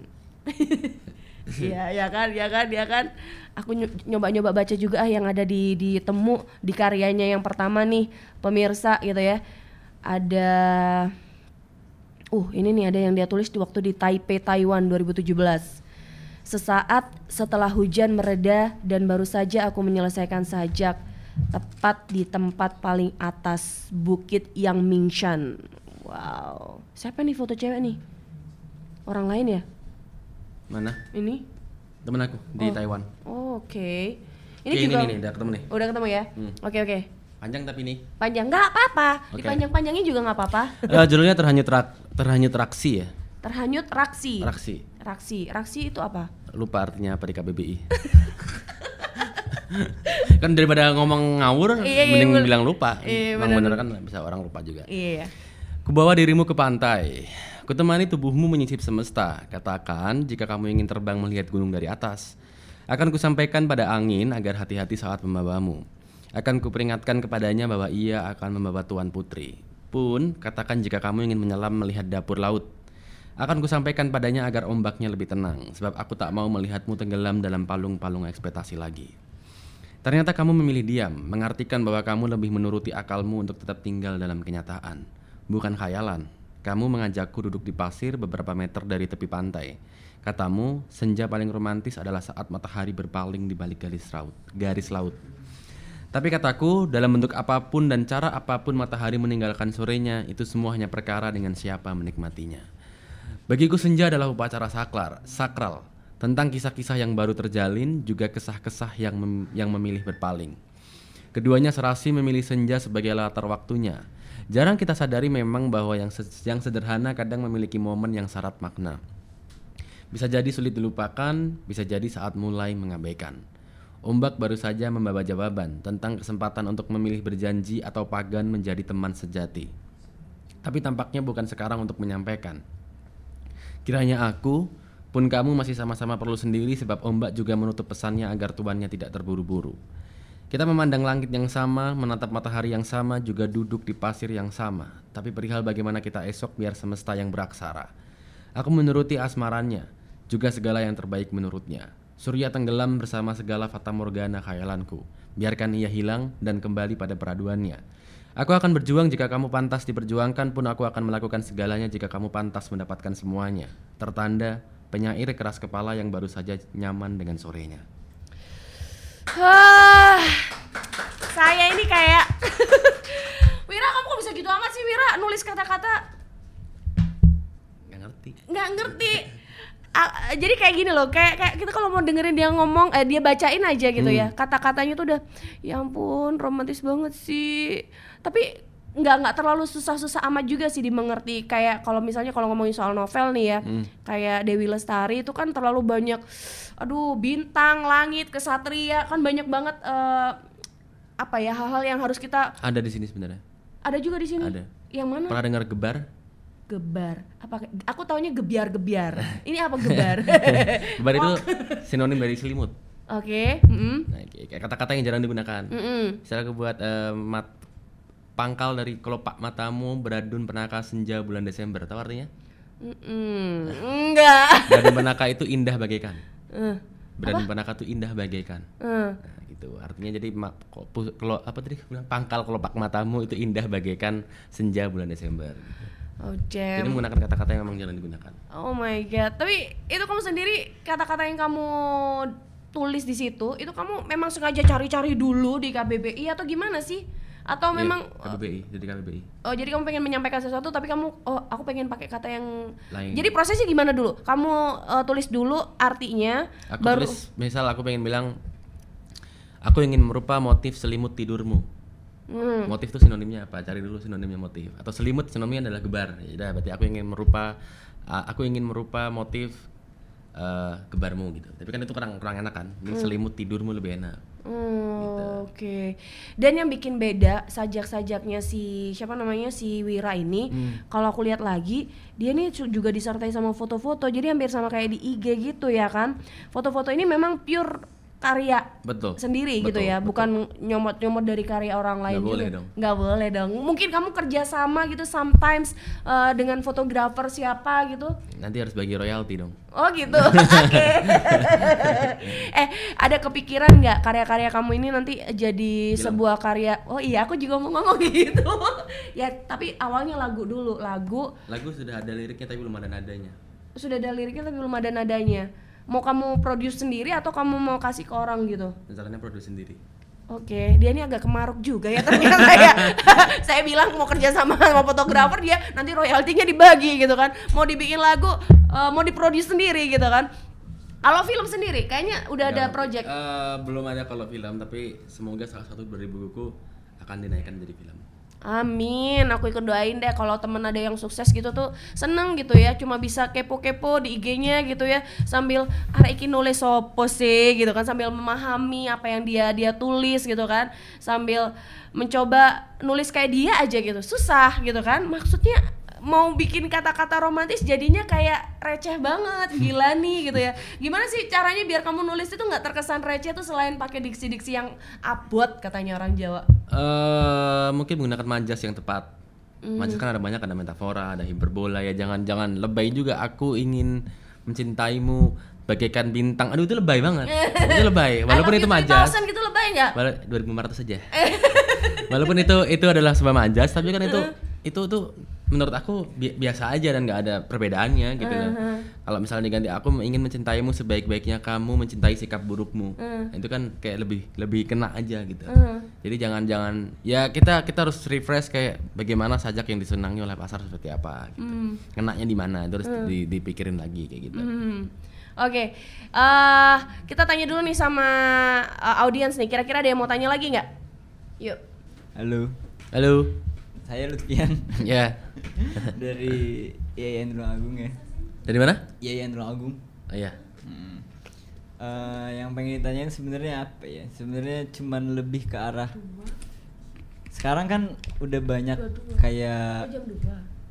Iya, ya kan, ya kan, ya kan. Aku ny- nyoba-nyoba baca juga ah yang ada di di temu di karyanya yang pertama nih, pemirsa gitu ya. ada uh ini nih ada yang dia tulis di waktu di Taipei Taiwan 2017 sesaat setelah hujan mereda dan baru saja aku menyelesaikan sajak tepat di tempat paling atas bukit Yang Mingshan wow siapa nih foto cewek nih orang lain ya Mana? ini Temen aku di Taiwan. oh, oke ini Oke, juga ini, nih, udah ketemu nih. udah ketemu ya Hmm. oke oke Panjang tapi nih. panjang nggak apa-apa Oke. dipanjang-panjangin juga nggak apa-apa Eh, judulnya terhanyut rak, terhanyut raksi ya. terhanyut raksi Raksi. Raksi raksi itu apa Lupa artinya apa di KBBI. kan daripada ngomong ngawur, Iya, iya, mending bener. bilang lupa. Iya, Emang bener. bener kan bisa orang lupa juga. iya Kubawa dirimu ke pantai. Kutemani tubuhmu menyisip semesta. Katakan jika kamu ingin terbang melihat gunung dari atas. Akan kusampaikan pada angin agar hati-hati saat membawamu. Akan kuperingatkan kepadanya bahwa ia akan membawa tuan putri. Pun katakan jika kamu ingin menyelam melihat dapur laut. Akan kusampaikan padanya agar ombaknya lebih tenang, sebab aku tak mau melihatmu tenggelam dalam palung-palung ekspektasi lagi. Ternyata kamu memilih diam, mengartikan bahwa kamu lebih menuruti akalmu untuk tetap tinggal dalam kenyataan, bukan khayalan. Kamu mengajakku duduk di pasir beberapa meter dari tepi pantai. Katamu, senja paling romantis adalah saat matahari berpaling di balik garis laut. Garis laut. Tapi kataku, dalam bentuk apa pun dan cara apa pun matahari meninggalkan sorenya, itu semua hanya perkara dengan siapa menikmatinya. Bagiku senja adalah upacara saklar, sakral, tentang kisah-kisah yang baru terjalin, juga kesah-kesah yang mem- yang memilih berpaling. Keduanya serasi memilih senja sebagai latar waktunya. Jarang kita sadari memang bahwa yang, se- yang sederhana kadang memiliki momen yang syarat makna. Bisa jadi sulit dilupakan, bisa jadi saat mulai mengabaikan. Ombak baru saja membawa jawaban tentang kesempatan untuk memilih berjanji atau pagan menjadi teman sejati. Tapi tampaknya bukan sekarang untuk menyampaikan. Kiranya aku pun kamu masih sama-sama perlu sendiri sebab ombak juga menutup pesannya agar tuannya tidak terburu-buru. Kita memandang langit yang sama, menatap matahari yang sama, juga duduk di pasir yang sama. Tapi perihal bagaimana kita esok biar semesta yang beraksara. Aku menuruti asmarannya, juga segala yang terbaik menurutnya. Surya tenggelam bersama segala fata morgana khayalanku. Biarkan ia hilang dan kembali pada peraduannya. Aku akan berjuang jika kamu pantas diperjuangkan pun aku akan melakukan segalanya jika kamu pantas mendapatkan semuanya. Tertanda penyair keras kepala yang baru saja nyaman dengan sorenya. Wah, saya ini kayak Wira kamu kok bisa gitu amat sih Wira nulis kata-kata Gak ngerti. nggak ngerti A- jadi kayak gini loh kayak kayak kita kalau mau dengerin dia ngomong eh, dia bacain aja gitu ya kata-katanya tuh udah ya ampun romantis banget sih tapi nggak nggak terlalu susah-susah amat juga sih dimengerti kayak kalau misalnya kalau ngomongin soal novel nih ya kayak Dewi Lestari itu kan terlalu banyak aduh bintang langit kesatria kan banyak banget eh, apa ya hal-hal yang harus kita Ada di sini sebenarnya. ada juga di sini Ada. yang mana Pernah dengar gebar? Gebar apa aku taunya gebiar gebiar ini apa gebar Gebar itu sinonim dari selimut. oke. Nah, kayak kayak kata-kata yang jarang digunakan. Mm-mm. Misalnya aku buat eh, mat pangkal dari kelopak matamu beradun penaka senja bulan Desember. Tahu artinya? Mm-mm. enggak Beradun penaka itu indah bagaikan. Eh, Beradun penaka itu indah bagaikan. eh. Nah, gitu. Artinya jadi kelo- apa tadi bilang pangkal kelopak matamu itu indah bagaikan senja bulan Desember. Oh Jadi jam menggunakan kata-kata yang memang jarang digunakan. oh my god tapi itu kamu sendiri kata-kata yang kamu tulis di situ itu kamu memang sengaja cari-cari dulu di KBBI atau gimana sih atau Iya, memang KBBI, jadi KBBI. Oh jadi kamu pengen menyampaikan sesuatu tapi kamu oh aku pengen pakai kata yang Lain. Jadi prosesnya gimana dulu? Kamu eh, tulis dulu artinya Aku baru tulis misal aku pengen bilang aku ingin merupa motif selimut tidurmu. Hmm. Motif itu sinonimnya apa? Cari dulu sinonimnya motif. Atau selimut sinonimnya adalah gebar. Ya udah, berarti aku ingin merupa uh, aku ingin merupa motif uh, gebarmu gitu. Tapi kan itu kurang kurang enak kan. Ini selimut tidurmu lebih enak. Hmm, Oke. Dan yang bikin beda sajak-sajaknya si siapa namanya si Wira ini, kalau aku lihat lagi, dia nih cu- juga disertai sama foto-foto. Jadi hampir sama kayak di IG gitu ya kan. Foto-foto ini memang pure karya Betul. sendiri gitu Betul, ya, betul. bukan nyomot-nyomot dari karya orang lain Nggak boleh dong. Nggak boleh dong. Mungkin kamu kerja sama gitu sometimes eh, dengan fotografer siapa gitu. Nanti harus bagi royalti dong. Oh gitu. Oke. eh, ada kepikiran nggak karya-karya kamu ini nanti jadi Film. sebuah karya? Oh iya, aku juga mau ngomong gitu. ya, tapi awalnya lagu dulu. Lagu Lagu sudah ada liriknya tapi belum ada nadanya. sudah ada liriknya tapi belum ada nadanya. Mau kamu produce sendiri atau kamu mau kasih ke orang gitu? Rencananya produksi sendiri. Oke, dia ini agak kemaruk juga ya ternyata ya. Saya bilang mau kerja sama sama fotografer dia nanti royaltinya dibagi gitu kan. Mau dibikin lagu, eh, mau diproduce sendiri gitu kan. Kalau film sendiri, kayaknya udah ada Nggak, project. eh, belum ada kalau film tapi semoga salah satu dari bukuku akan dinaikkan jadi film. Amin, aku ikut doain deh kalau temen ada yang sukses gitu tuh seneng gitu ya, cuma bisa kepo-kepo di IG-nya gitu ya, sambil arek iki nulis sopo sih? gitu kan, sambil memahami apa yang dia dia tulis gitu kan, sambil mencoba nulis kayak dia aja gitu, susah gitu kan, maksudnya mau bikin kata-kata romantis jadinya kayak receh banget, gila nih gitu ya. Gimana sih caranya biar kamu nulis itu nggak terkesan receh tuh selain pakai diksi-diksi yang abot katanya orang Jawa. eh mungkin menggunakan manjas yang tepat. Hmm. Manjas kan ada banyak ada metafora, ada hiperbola ya jangan jangan lebay juga aku ingin mencintaimu bagaikan bintang. Aduh itu lebay banget. itu lebay. Walaupun itu. 3000 gitu lebay nggak? Wala- 2500 saja. Walaupun itu itu adalah sebuah manjas, tapi kan itu itu tuh menurut aku bi- biasa aja dan nggak ada perbedaannya gitu loh. Kalau misalnya diganti aku ingin mencintaimu sebaik-baiknya kamu mencintai sikap burukmu, itu kan kayak lebih lebih kena aja gitu. Jadi jangan-jangan ya kita kita harus refresh kayak bagaimana sajak yang disenangi oleh pasar seperti apa gitu. Kenanya di mana itu harus di- dipikirin lagi kayak gitu. Hmm. Oke, eh kita tanya dulu nih sama eh, audiens nih. Kira-kira ada yang mau tanya lagi nggak? Yuk. Halo, Halo. saya Lutfian Ya. dari Yayan Tulung Agung ya. Dari mana? Yayan Tulung Agung. Oh, iya. Hmm. Eh, yang pengen ditanyain sebenarnya apa ya? Sebenarnya cuman lebih ke arah sekarang kan udah banyak kayak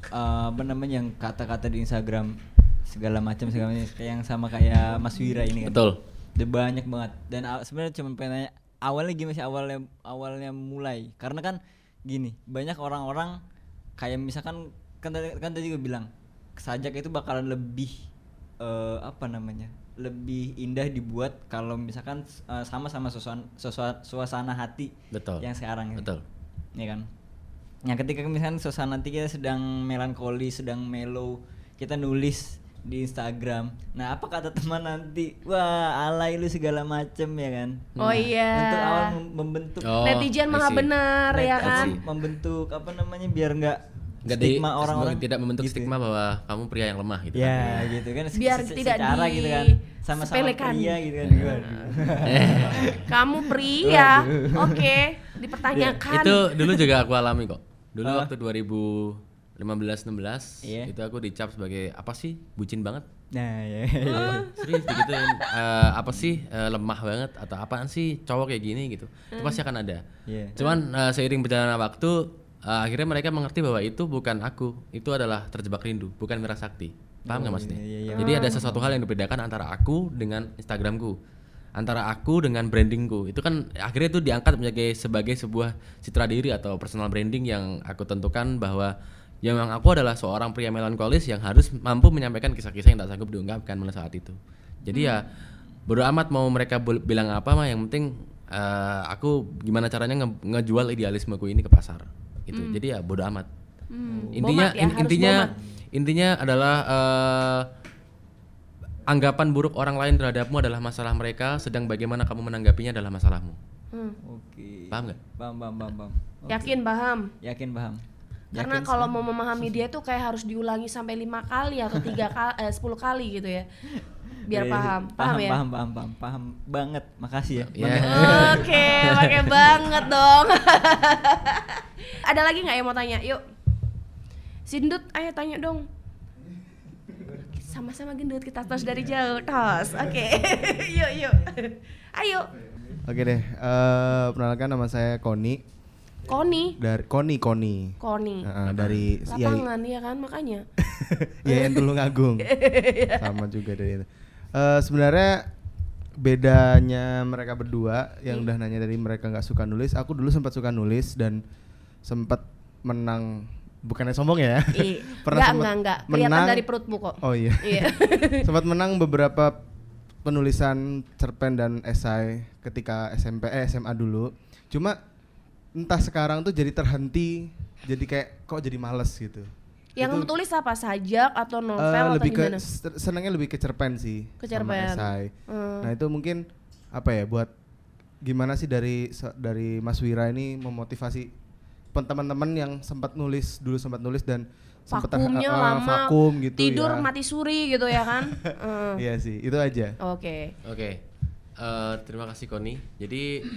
eh, apa namanya yang kata-kata di Instagram segala macam segala macam kayak yang sama kayak Mas Wira ini kan. Betul. Udah banyak banget dan sebenarnya cuma pengen nanya awalnya gimana sih awalnya awalnya mulai karena kan gini banyak orang-orang kayak misalkan kan tadi kan tadi gue bilang sajak itu bakalan lebih eh, apa namanya lebih indah dibuat kalau misalkan eh, sama-sama suasana, suasana suasana hati Betul. yang sekarang ini. Betul. ya kan yang ketika misalkan suasana hati kita sedang melankoli sedang mellow kita nulis di Instagram nah apa kata teman nanti wah alay lu segala macem ya kan Oh iya. untuk awal mem- membentuk Oh, Netizen maha benar ya kan? membentuk apa namanya biar nggak Nggak di- stigma orang-orang tidak membentuk gitu. stigma bahwa kamu pria yang lemah gitu. ya gitu kan se- Biar se- tidak secara di- gitu kan sama-sama sepelekan. pria gitu kan Waduh. Kamu pria. Oke, dipertanyakan. Itu dulu juga aku alami kok. Dulu Apa? waktu 2015 16 Iya. itu aku dicap sebagai apa sih? Bucin banget. nah ya Serius digituin Eh, apa sih eh, lemah banget atau apaan sih cowok kayak gini gitu. Itu pasti akan ada. Iya. Cuman eh, seiring berjalannya waktu eh, akhirnya mereka mengerti bahwa itu bukan aku, itu adalah terjebak rindu, bukan Mira Sakti. Paham nggak maksudnya? iya, iya. Jadi ada sesuatu hal yang dibedakan antara aku dengan Instagramku, antara aku dengan brandingku. Itu kan akhirnya itu diangkat menjadi sebagai sebuah citra diri atau personal branding yang aku tentukan bahwa yang memang aku adalah seorang pria melankolis yang harus mampu menyampaikan kisah-kisah yang tak sanggup diungkapkan pada saat itu. Jadi ya bodo amat mau mereka bilang apa mah yang penting eh, aku gimana caranya nge- ngejual idealismeku ini ke pasar gitu. Jadi ya bodo amat. Intinya Bomat ya, in- harus intinya bomat. intinya adalah eh, anggapan buruk orang lain terhadapmu adalah masalah mereka, sedang bagaimana kamu menanggapinya adalah masalahmu. Hmm. oke Paham nggak? paham paham paham, paham. Oke. Yakin paham? yakin paham Karena Yakin kalau mau memahami dia tuh kayak harus diulangi sampai lima kali atau tiga kali, eh, sepuluh kali gitu ya, biar Iya, iya. paham. Paham, ya? paham paham paham paham banget makasih ya Ya. Oke, pakai banget dong. Ada lagi nggak yang mau tanya? Yuk. Sindut, ayo tanya dong. Sama-sama gendut kita tos dari jauh, tos. Oke. yuk, yuk. Ayo. Oke deh, eh perkenalkan nama saya Koni Koni. dari Koni Koni. Koni. Heeh, dari Yai Lapangan ya kan makanya. Yayan Tulung Agung. Sama juga dari itu. Eh, sebenarnya bedanya mereka berdua yang udah nanya dari mereka nggak suka nulis, aku dulu sempat suka nulis dan sempat menang bukannya sombong ya. Ih, Pernah enggak, enggak, enggak. Kelihatan menang- dari perutmu kok. Oh iya. Iya. sempat menang beberapa penulisan cerpen dan esai ketika SMP eh, SMA dulu. Cuma entah sekarang tuh jadi terhenti, jadi kayak kok jadi males gitu. Yang kamu tulis apa? Sajak atau Eh, novel atau lebih ke gimana? se- senangnya lebih ke cerpen sih Ke sama cerpen. esai. Hmm. Nah, itu mungkin apa ya buat gimana sih dari dari Mas Wira ini memotivasi teman-teman yang sempat nulis dulu sempat nulis dan sempat Vakumnya eh, lama, vakum gitu tidur ya. mati suri gitu ya kan? Eh, Iya sih, itu aja. Oke. Oke, Eh, terima kasih Koni. Jadi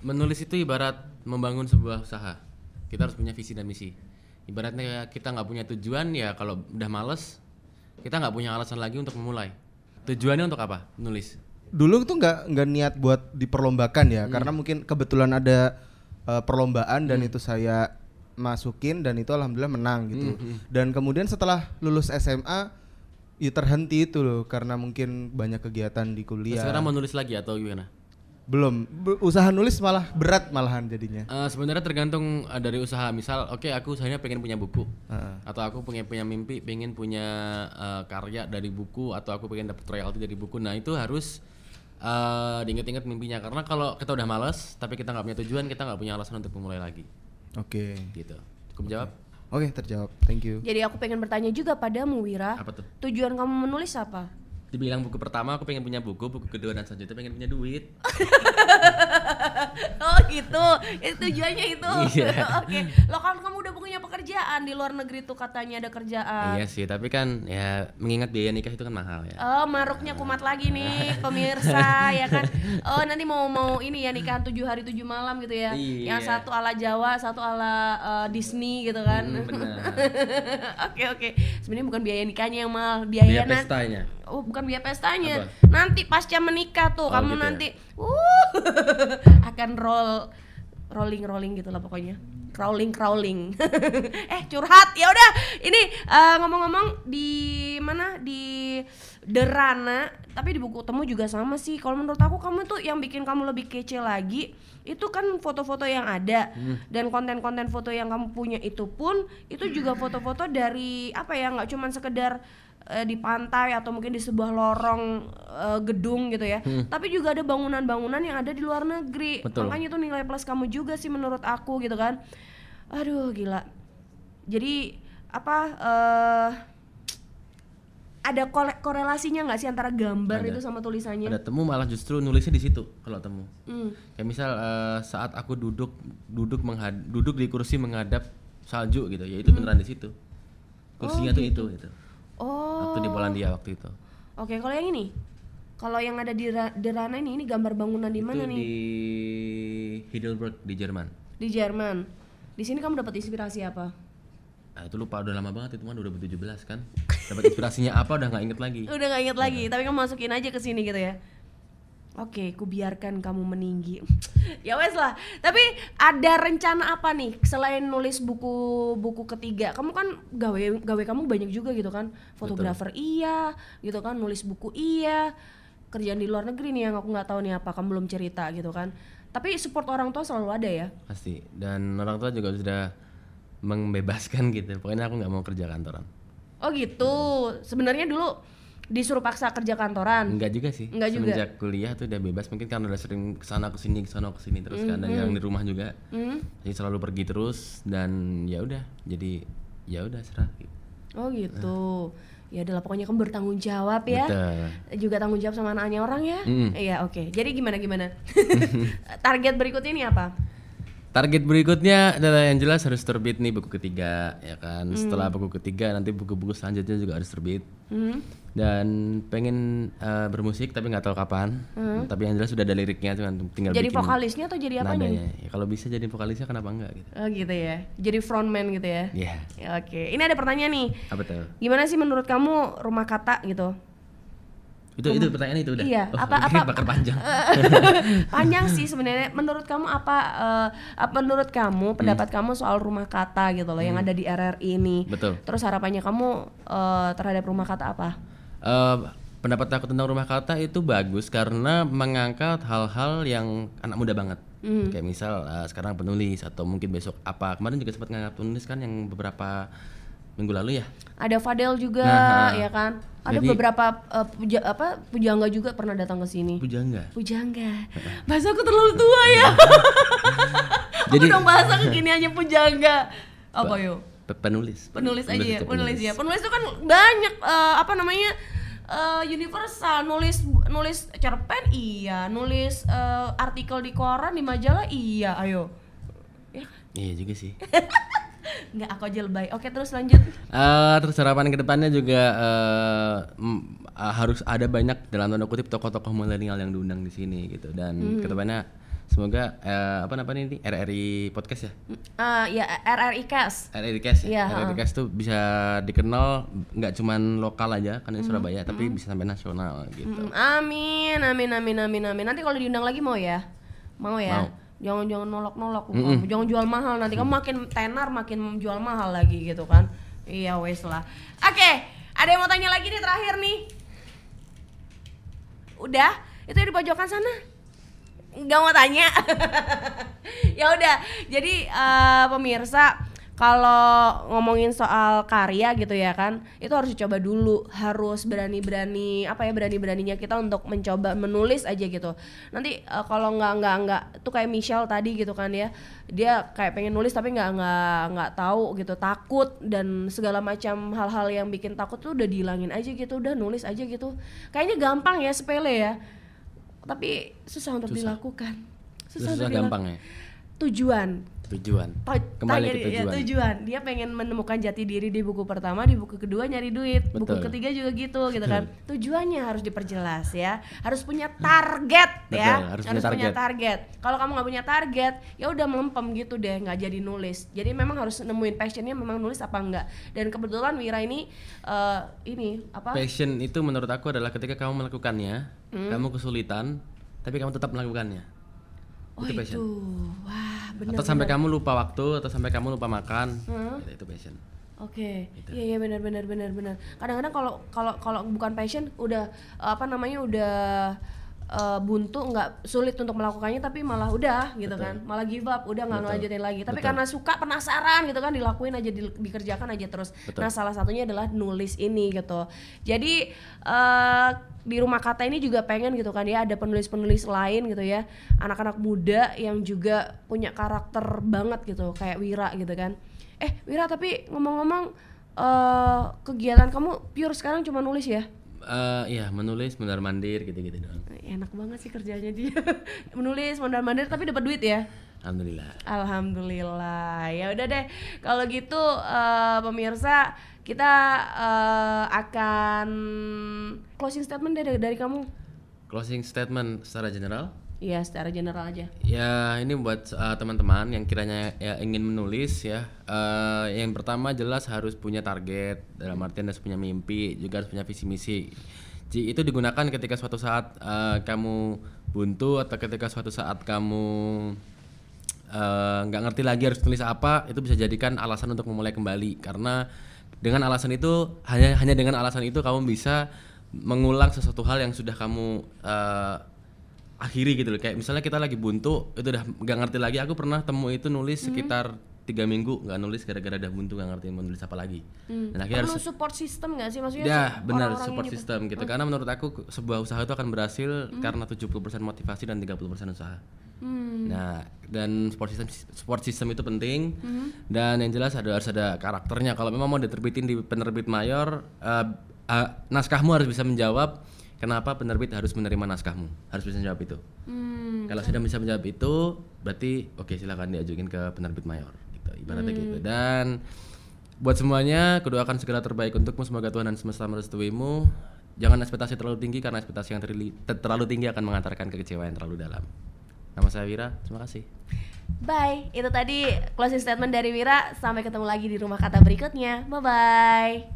menulis itu ibarat membangun sebuah usaha. Kita harus punya visi dan misi. Ibaratnya kita nggak punya tujuan ya kalau udah males, kita nggak punya alasan lagi untuk memulai. Tujuannya untuk apa? Nulis. Dulu tuh nggak nggak niat buat diperlombakan ya, karena Hmm. mungkin kebetulan ada eh, perlombaan dan itu saya masukin dan itu alhamdulillah menang gitu. Hmm, Dan kemudian setelah lulus SMA ya terhenti itu loh karena mungkin banyak kegiatan di kuliah. Sekarang mau nulis lagi atau gimana? Belum, Be- usaha nulis malah berat malahan jadinya. Eh, sebenarnya tergantung eh, dari usaha. Misal, oke aku usahanya pengen punya buku, Heeh. atau aku punya punya mimpi, pengen punya eh, karya dari buku, atau aku pengen dapat royalti dari buku. Nah itu harus eh, diinget-inget mimpinya. Karena kalau kita udah males, tapi kita nggak punya tujuan, kita nggak punya alasan untuk memulai lagi. Oke. Gitu. Cukup jawab? Oke, terjawab. Thank you. Jadi aku pengen bertanya juga padamu Wira. Apa tuh? Tujuan kamu menulis apa? Dibilang buku pertama aku pengen punya buku, buku kedua dan selanjutnya pengen punya duit. Oh gitu, itu tujuannya itu. Iya. Oke, lo kan kamu udah punya pekerjaan di luar negeri tuh katanya ada kerjaan. iya sih, tapi kan ya mengingat biaya nikah itu kan mahal ya. Oh maruknya kumat lagi nih pemirsa ya kan. Oh nanti mau mau ini ya nikahan tujuh hari tujuh malam gitu ya. Iya. Yang satu ala Jawa, satu ala eh, Disney gitu kan. Hmm, benar. Oke oke. Sebenarnya bukan biaya nikahnya yang mahal, Biaya biaya, pestanya. Oh bukan biaya pestanya. Apa? Nanti pasca menikah tuh Oh, kamu gitu ya? nanti uh akan roll rolling rolling gitu lah pokoknya. Crawling crawling. eh curhat ya udah. Ini eh, ngomong-ngomong di mana di Derana, tapi di buku temu juga sama sih. Kalau menurut aku kamu tuh yang bikin kamu lebih kece lagi itu kan foto-foto yang ada dan konten-konten foto yang kamu punya itu pun itu juga foto-foto dari apa ya nggak cuman sekedar eh, di pantai atau mungkin di sebuah lorong eh, gedung gitu ya. Tapi juga ada bangunan-bangunan yang ada di luar negeri. Betul. Makanya itu nilai plus kamu juga sih menurut aku gitu kan. Aduh gila. Jadi apa eh ada kole- korelasinya nggak sih antara gambar Ada. itu sama tulisannya? Ada temu malah justru nulisnya di situ kalau temu. Hmm. Kayak misal eh, saat aku duduk duduk menghad duduk di kursi menghadap salju gitu, ya itu beneran di situ. Kursinya tuh itu gitu. Oh. Waktu di Polandia waktu itu. Oke, kalau yang ini? Kalau yang ada di Ra- Derana ini, ini gambar bangunan di mana nih? di Heidelberg di Jerman. Di Jerman. Di sini kamu dapat inspirasi apa? Nah, itu lupa udah lama banget itu kan 2017 kan. Dapat inspirasinya apa udah nggak inget lagi. Udah gak inget lagi, tapi kamu masukin aja ke sini gitu ya. Oke, ku biarkan kamu meninggi. ya wes lah. Tapi ada rencana apa nih selain nulis buku buku ketiga? Kamu kan gawe gawe kamu banyak juga gitu kan. Fotografer iya, gitu kan, nulis buku iya. Kerjaan di luar negeri nih yang aku nggak tahu nih apa, kamu belum cerita gitu kan. Tapi support orang tua selalu ada ya. Pasti. Dan orang tua juga sudah membebaskan gitu. Pokoknya aku nggak mau kerja kantoran. Oh gitu. Sebenarnya dulu disuruh paksa kerja kantoran. Enggak juga sih. Enggak juga. Semenjak kuliah tuh udah bebas mungkin karena udah sering ke sana ke sini ke sana ke sini terus kan ada yang di rumah juga. Hmm? Jadi selalu pergi terus dan ya udah jadi ya udah serah gitu. Oh gitu. Ya adalah pokoknya kamu bertanggung jawab ya. Betul. Juga tanggung jawab sama anaknya orang ya. Mm. Iya oke. Jadi gimana gimana? Target berikutnya ini apa? Target berikutnya adalah yang jelas harus terbit nih buku ketiga ya kan. Hmm. Setelah buku ketiga nanti buku-buku selanjutnya juga harus terbit. Hmm? Dan pengen eh, bermusik tapi nggak tahu kapan. Tapi yang jelas sudah ada liriknya cuma tinggal Hmm. Jadi bikin vokalisnya atau jadi apanya? nadanya. Ya, kalau bisa jadi vokalisnya kenapa enggak gitu. Oh gitu ya. Jadi frontman gitu ya. Iya. Ya, oke. Ini ada pertanyaan nih. Apa tuh? Gimana sih menurut kamu rumah kata gitu? Itu itu pertanyaan itu udah. Iya, Oh, apa- apa- bakar panjang. Panjang sih sebenarnya. Menurut kamu apa? apa menurut kamu pendapat kamu soal rumah kata gitu loh yang ada di RRI ini? Betul. Terus harapannya kamu eh, terhadap rumah kata apa? Pendapat aku tentang rumah kata itu bagus karena mengangkat hal-hal yang anak muda banget. Hmm. Kayak misal eh, sekarang penulis atau mungkin besok apa. Kemarin juga sempat ngangkat penulis kan yang beberapa minggu lalu ya. Ada Fadel juga, Nah, ya kan? Ada jadi- beberapa eh, puja, apa pujangga juga pernah datang ke sini. Pujangga. Pujangga. Bahasa aku terlalu tua ya. Jadi- aku dong bahasa kekiniannya pujangga. Apa yo? Pe- Penulis. Penulis aja ya, itu penulis ya. Penulis itu kan banyak eh, apa namanya? Eh, universal nulis nulis cerpen iya, nulis eh, artikel di koran di majalah iya, ayo. Ya, Iya juga sih. nggak aku aja lebay. Oke, terus lanjut. Eh, terus harapan ke depannya juga eh, mm, eh, harus ada banyak dalam tanda kutip tokoh-tokoh milenial yang diundang di sini gitu dan ke depannya semoga eh, apa namanya ini RRI podcast ya Ah, ya RRI Cast. RRI Cast Iya, ya RRI Cast tuh bisa dikenal nggak cuman lokal aja kan di Surabaya tapi bisa sampai nasional gitu Mm, amin, amin, amin, amin, amin. Nanti kalau diundang lagi mau ya? Mau ya? Mau. Jangan jangan nolak-nolak, kamu. jangan jual mahal nanti kamu makin tenar makin jual mahal lagi gitu kan? Iya wes lah. Oke, ada yang mau tanya lagi nih terakhir nih? Udah, itu di pojokan sana. Nggak mau tanya. ya udah, jadi eh, pemirsa kalau ngomongin soal karya gitu ya kan itu harus dicoba dulu. Harus berani-berani apa ya berani-beraninya kita untuk mencoba menulis aja gitu. Nanti eh, kalau nggak nggak nggak tuh kayak Michelle tadi gitu kan ya dia kayak pengen nulis tapi nggak nggak nggak tahu gitu takut dan segala macam hal-hal yang bikin takut tuh udah dihilangin aja gitu udah nulis aja gitu. Kayaknya gampang ya sepele ya tapi susah untuk dilakukan. Susah, untuk gampang ya? Dilakukan. tujuan tujuan. Kembali tanya ke dia- ya, tujuan. Tujuan dia pengen menemukan jati diri di buku pertama di buku kedua nyari duit. Buku Betul. ketiga juga gitu gitu kan. Tujuannya harus diperjelas ya. Harus punya target ya. Betul, harus punya punya target. target. Kalau kamu nggak punya target ya udah melempem gitu deh nggak jadi nulis. Jadi memang harus nemuin passionnya memang nulis apa enggak dan kebetulan Wira ini eh, ini apa? Passion itu menurut aku adalah ketika kamu melakukannya Hmm. kamu kesulitan tapi kamu tetap melakukannya oh itu itu, passion. wah benar atau sampai kamu lupa waktu atau sampai kamu lupa makan Hmm. itu, itu passion Oke, Gitu. iya iya benar benar benar benar. Kadang-kadang kalau kalau kalau bukan passion udah apa namanya udah eh, buntu nggak sulit untuk melakukannya tapi malah udah gitu kan, malah give up, udah nggak Betul. ngelanjutin lagi. Tapi Betul. karena suka penasaran gitu kan dilakuin aja di- dikerjakan aja terus. Betul. Nah salah satunya adalah nulis ini gitu. Jadi eh, di rumah kata ini juga pengen gitu kan ya ada penulis-penulis lain gitu ya anak-anak muda yang juga punya karakter banget gitu kayak Wira gitu kan eh Wira tapi ngomong-ngomong eh kegiatan kamu pure sekarang cuma nulis ya Eh, iya menulis mondar mandir gitu-gitu doang. Enak banget sih kerjanya dia. Menulis mondar mandir tapi dapat duit ya? Alhamdulillah. Alhamdulillah. Ya udah deh kalau gitu eh, pemirsa kita eh, akan closing statement deh dari, dari kamu. Closing statement secara general Iya secara general aja Ya ini buat uh, teman-teman yang kiranya ya ingin menulis ya. Uh, yang pertama jelas harus punya target dalam artian harus punya mimpi juga harus punya visi misi. Ji itu digunakan ketika suatu saat uh, kamu buntu atau ketika suatu saat kamu uh, nggak ngerti lagi harus tulis apa itu bisa jadikan alasan untuk memulai kembali karena dengan alasan itu hanya hanya dengan alasan itu kamu bisa mengulang sesuatu hal yang sudah kamu uh, akhiri gitu loh. Kayak misalnya kita lagi buntu itu udah nggak ngerti lagi. Aku pernah temu itu nulis sekitar tiga minggu nggak nulis gara-gara udah buntu nggak ngerti mau nulis apa lagi. Dan akhirnya perlu harus support system nggak sih? Maksudnya ya benar support system gitu. Karena menurut aku sebuah usaha itu akan berhasil karena 70% motivasi dan 30% usaha. Hmm. nah dan support system support system itu penting. Dan yang jelas ada harus ada karakternya. Kalau memang mau diterbitin di penerbit mayor eh, eh, naskahmu harus bisa menjawab kenapa penerbit harus menerima naskahmu harus bisa menjawab itu Hmm. kalau sudah bisa menjawab itu berarti oke silakan diajukin ke penerbit mayor gitu ibaratnya gitu dan buat semuanya kudoakan segala terbaik untukmu semoga Tuhan dan semesta merestuimu jangan ekspektasi terlalu tinggi karena ekspektasi yang terli- ter- terlalu tinggi akan mengantarkan kekecewaan yang terlalu dalam nama saya Wira terima kasih Bye. Itu tadi closing statement dari Wira. Sampai ketemu lagi di rumah kata berikutnya. Bye bye.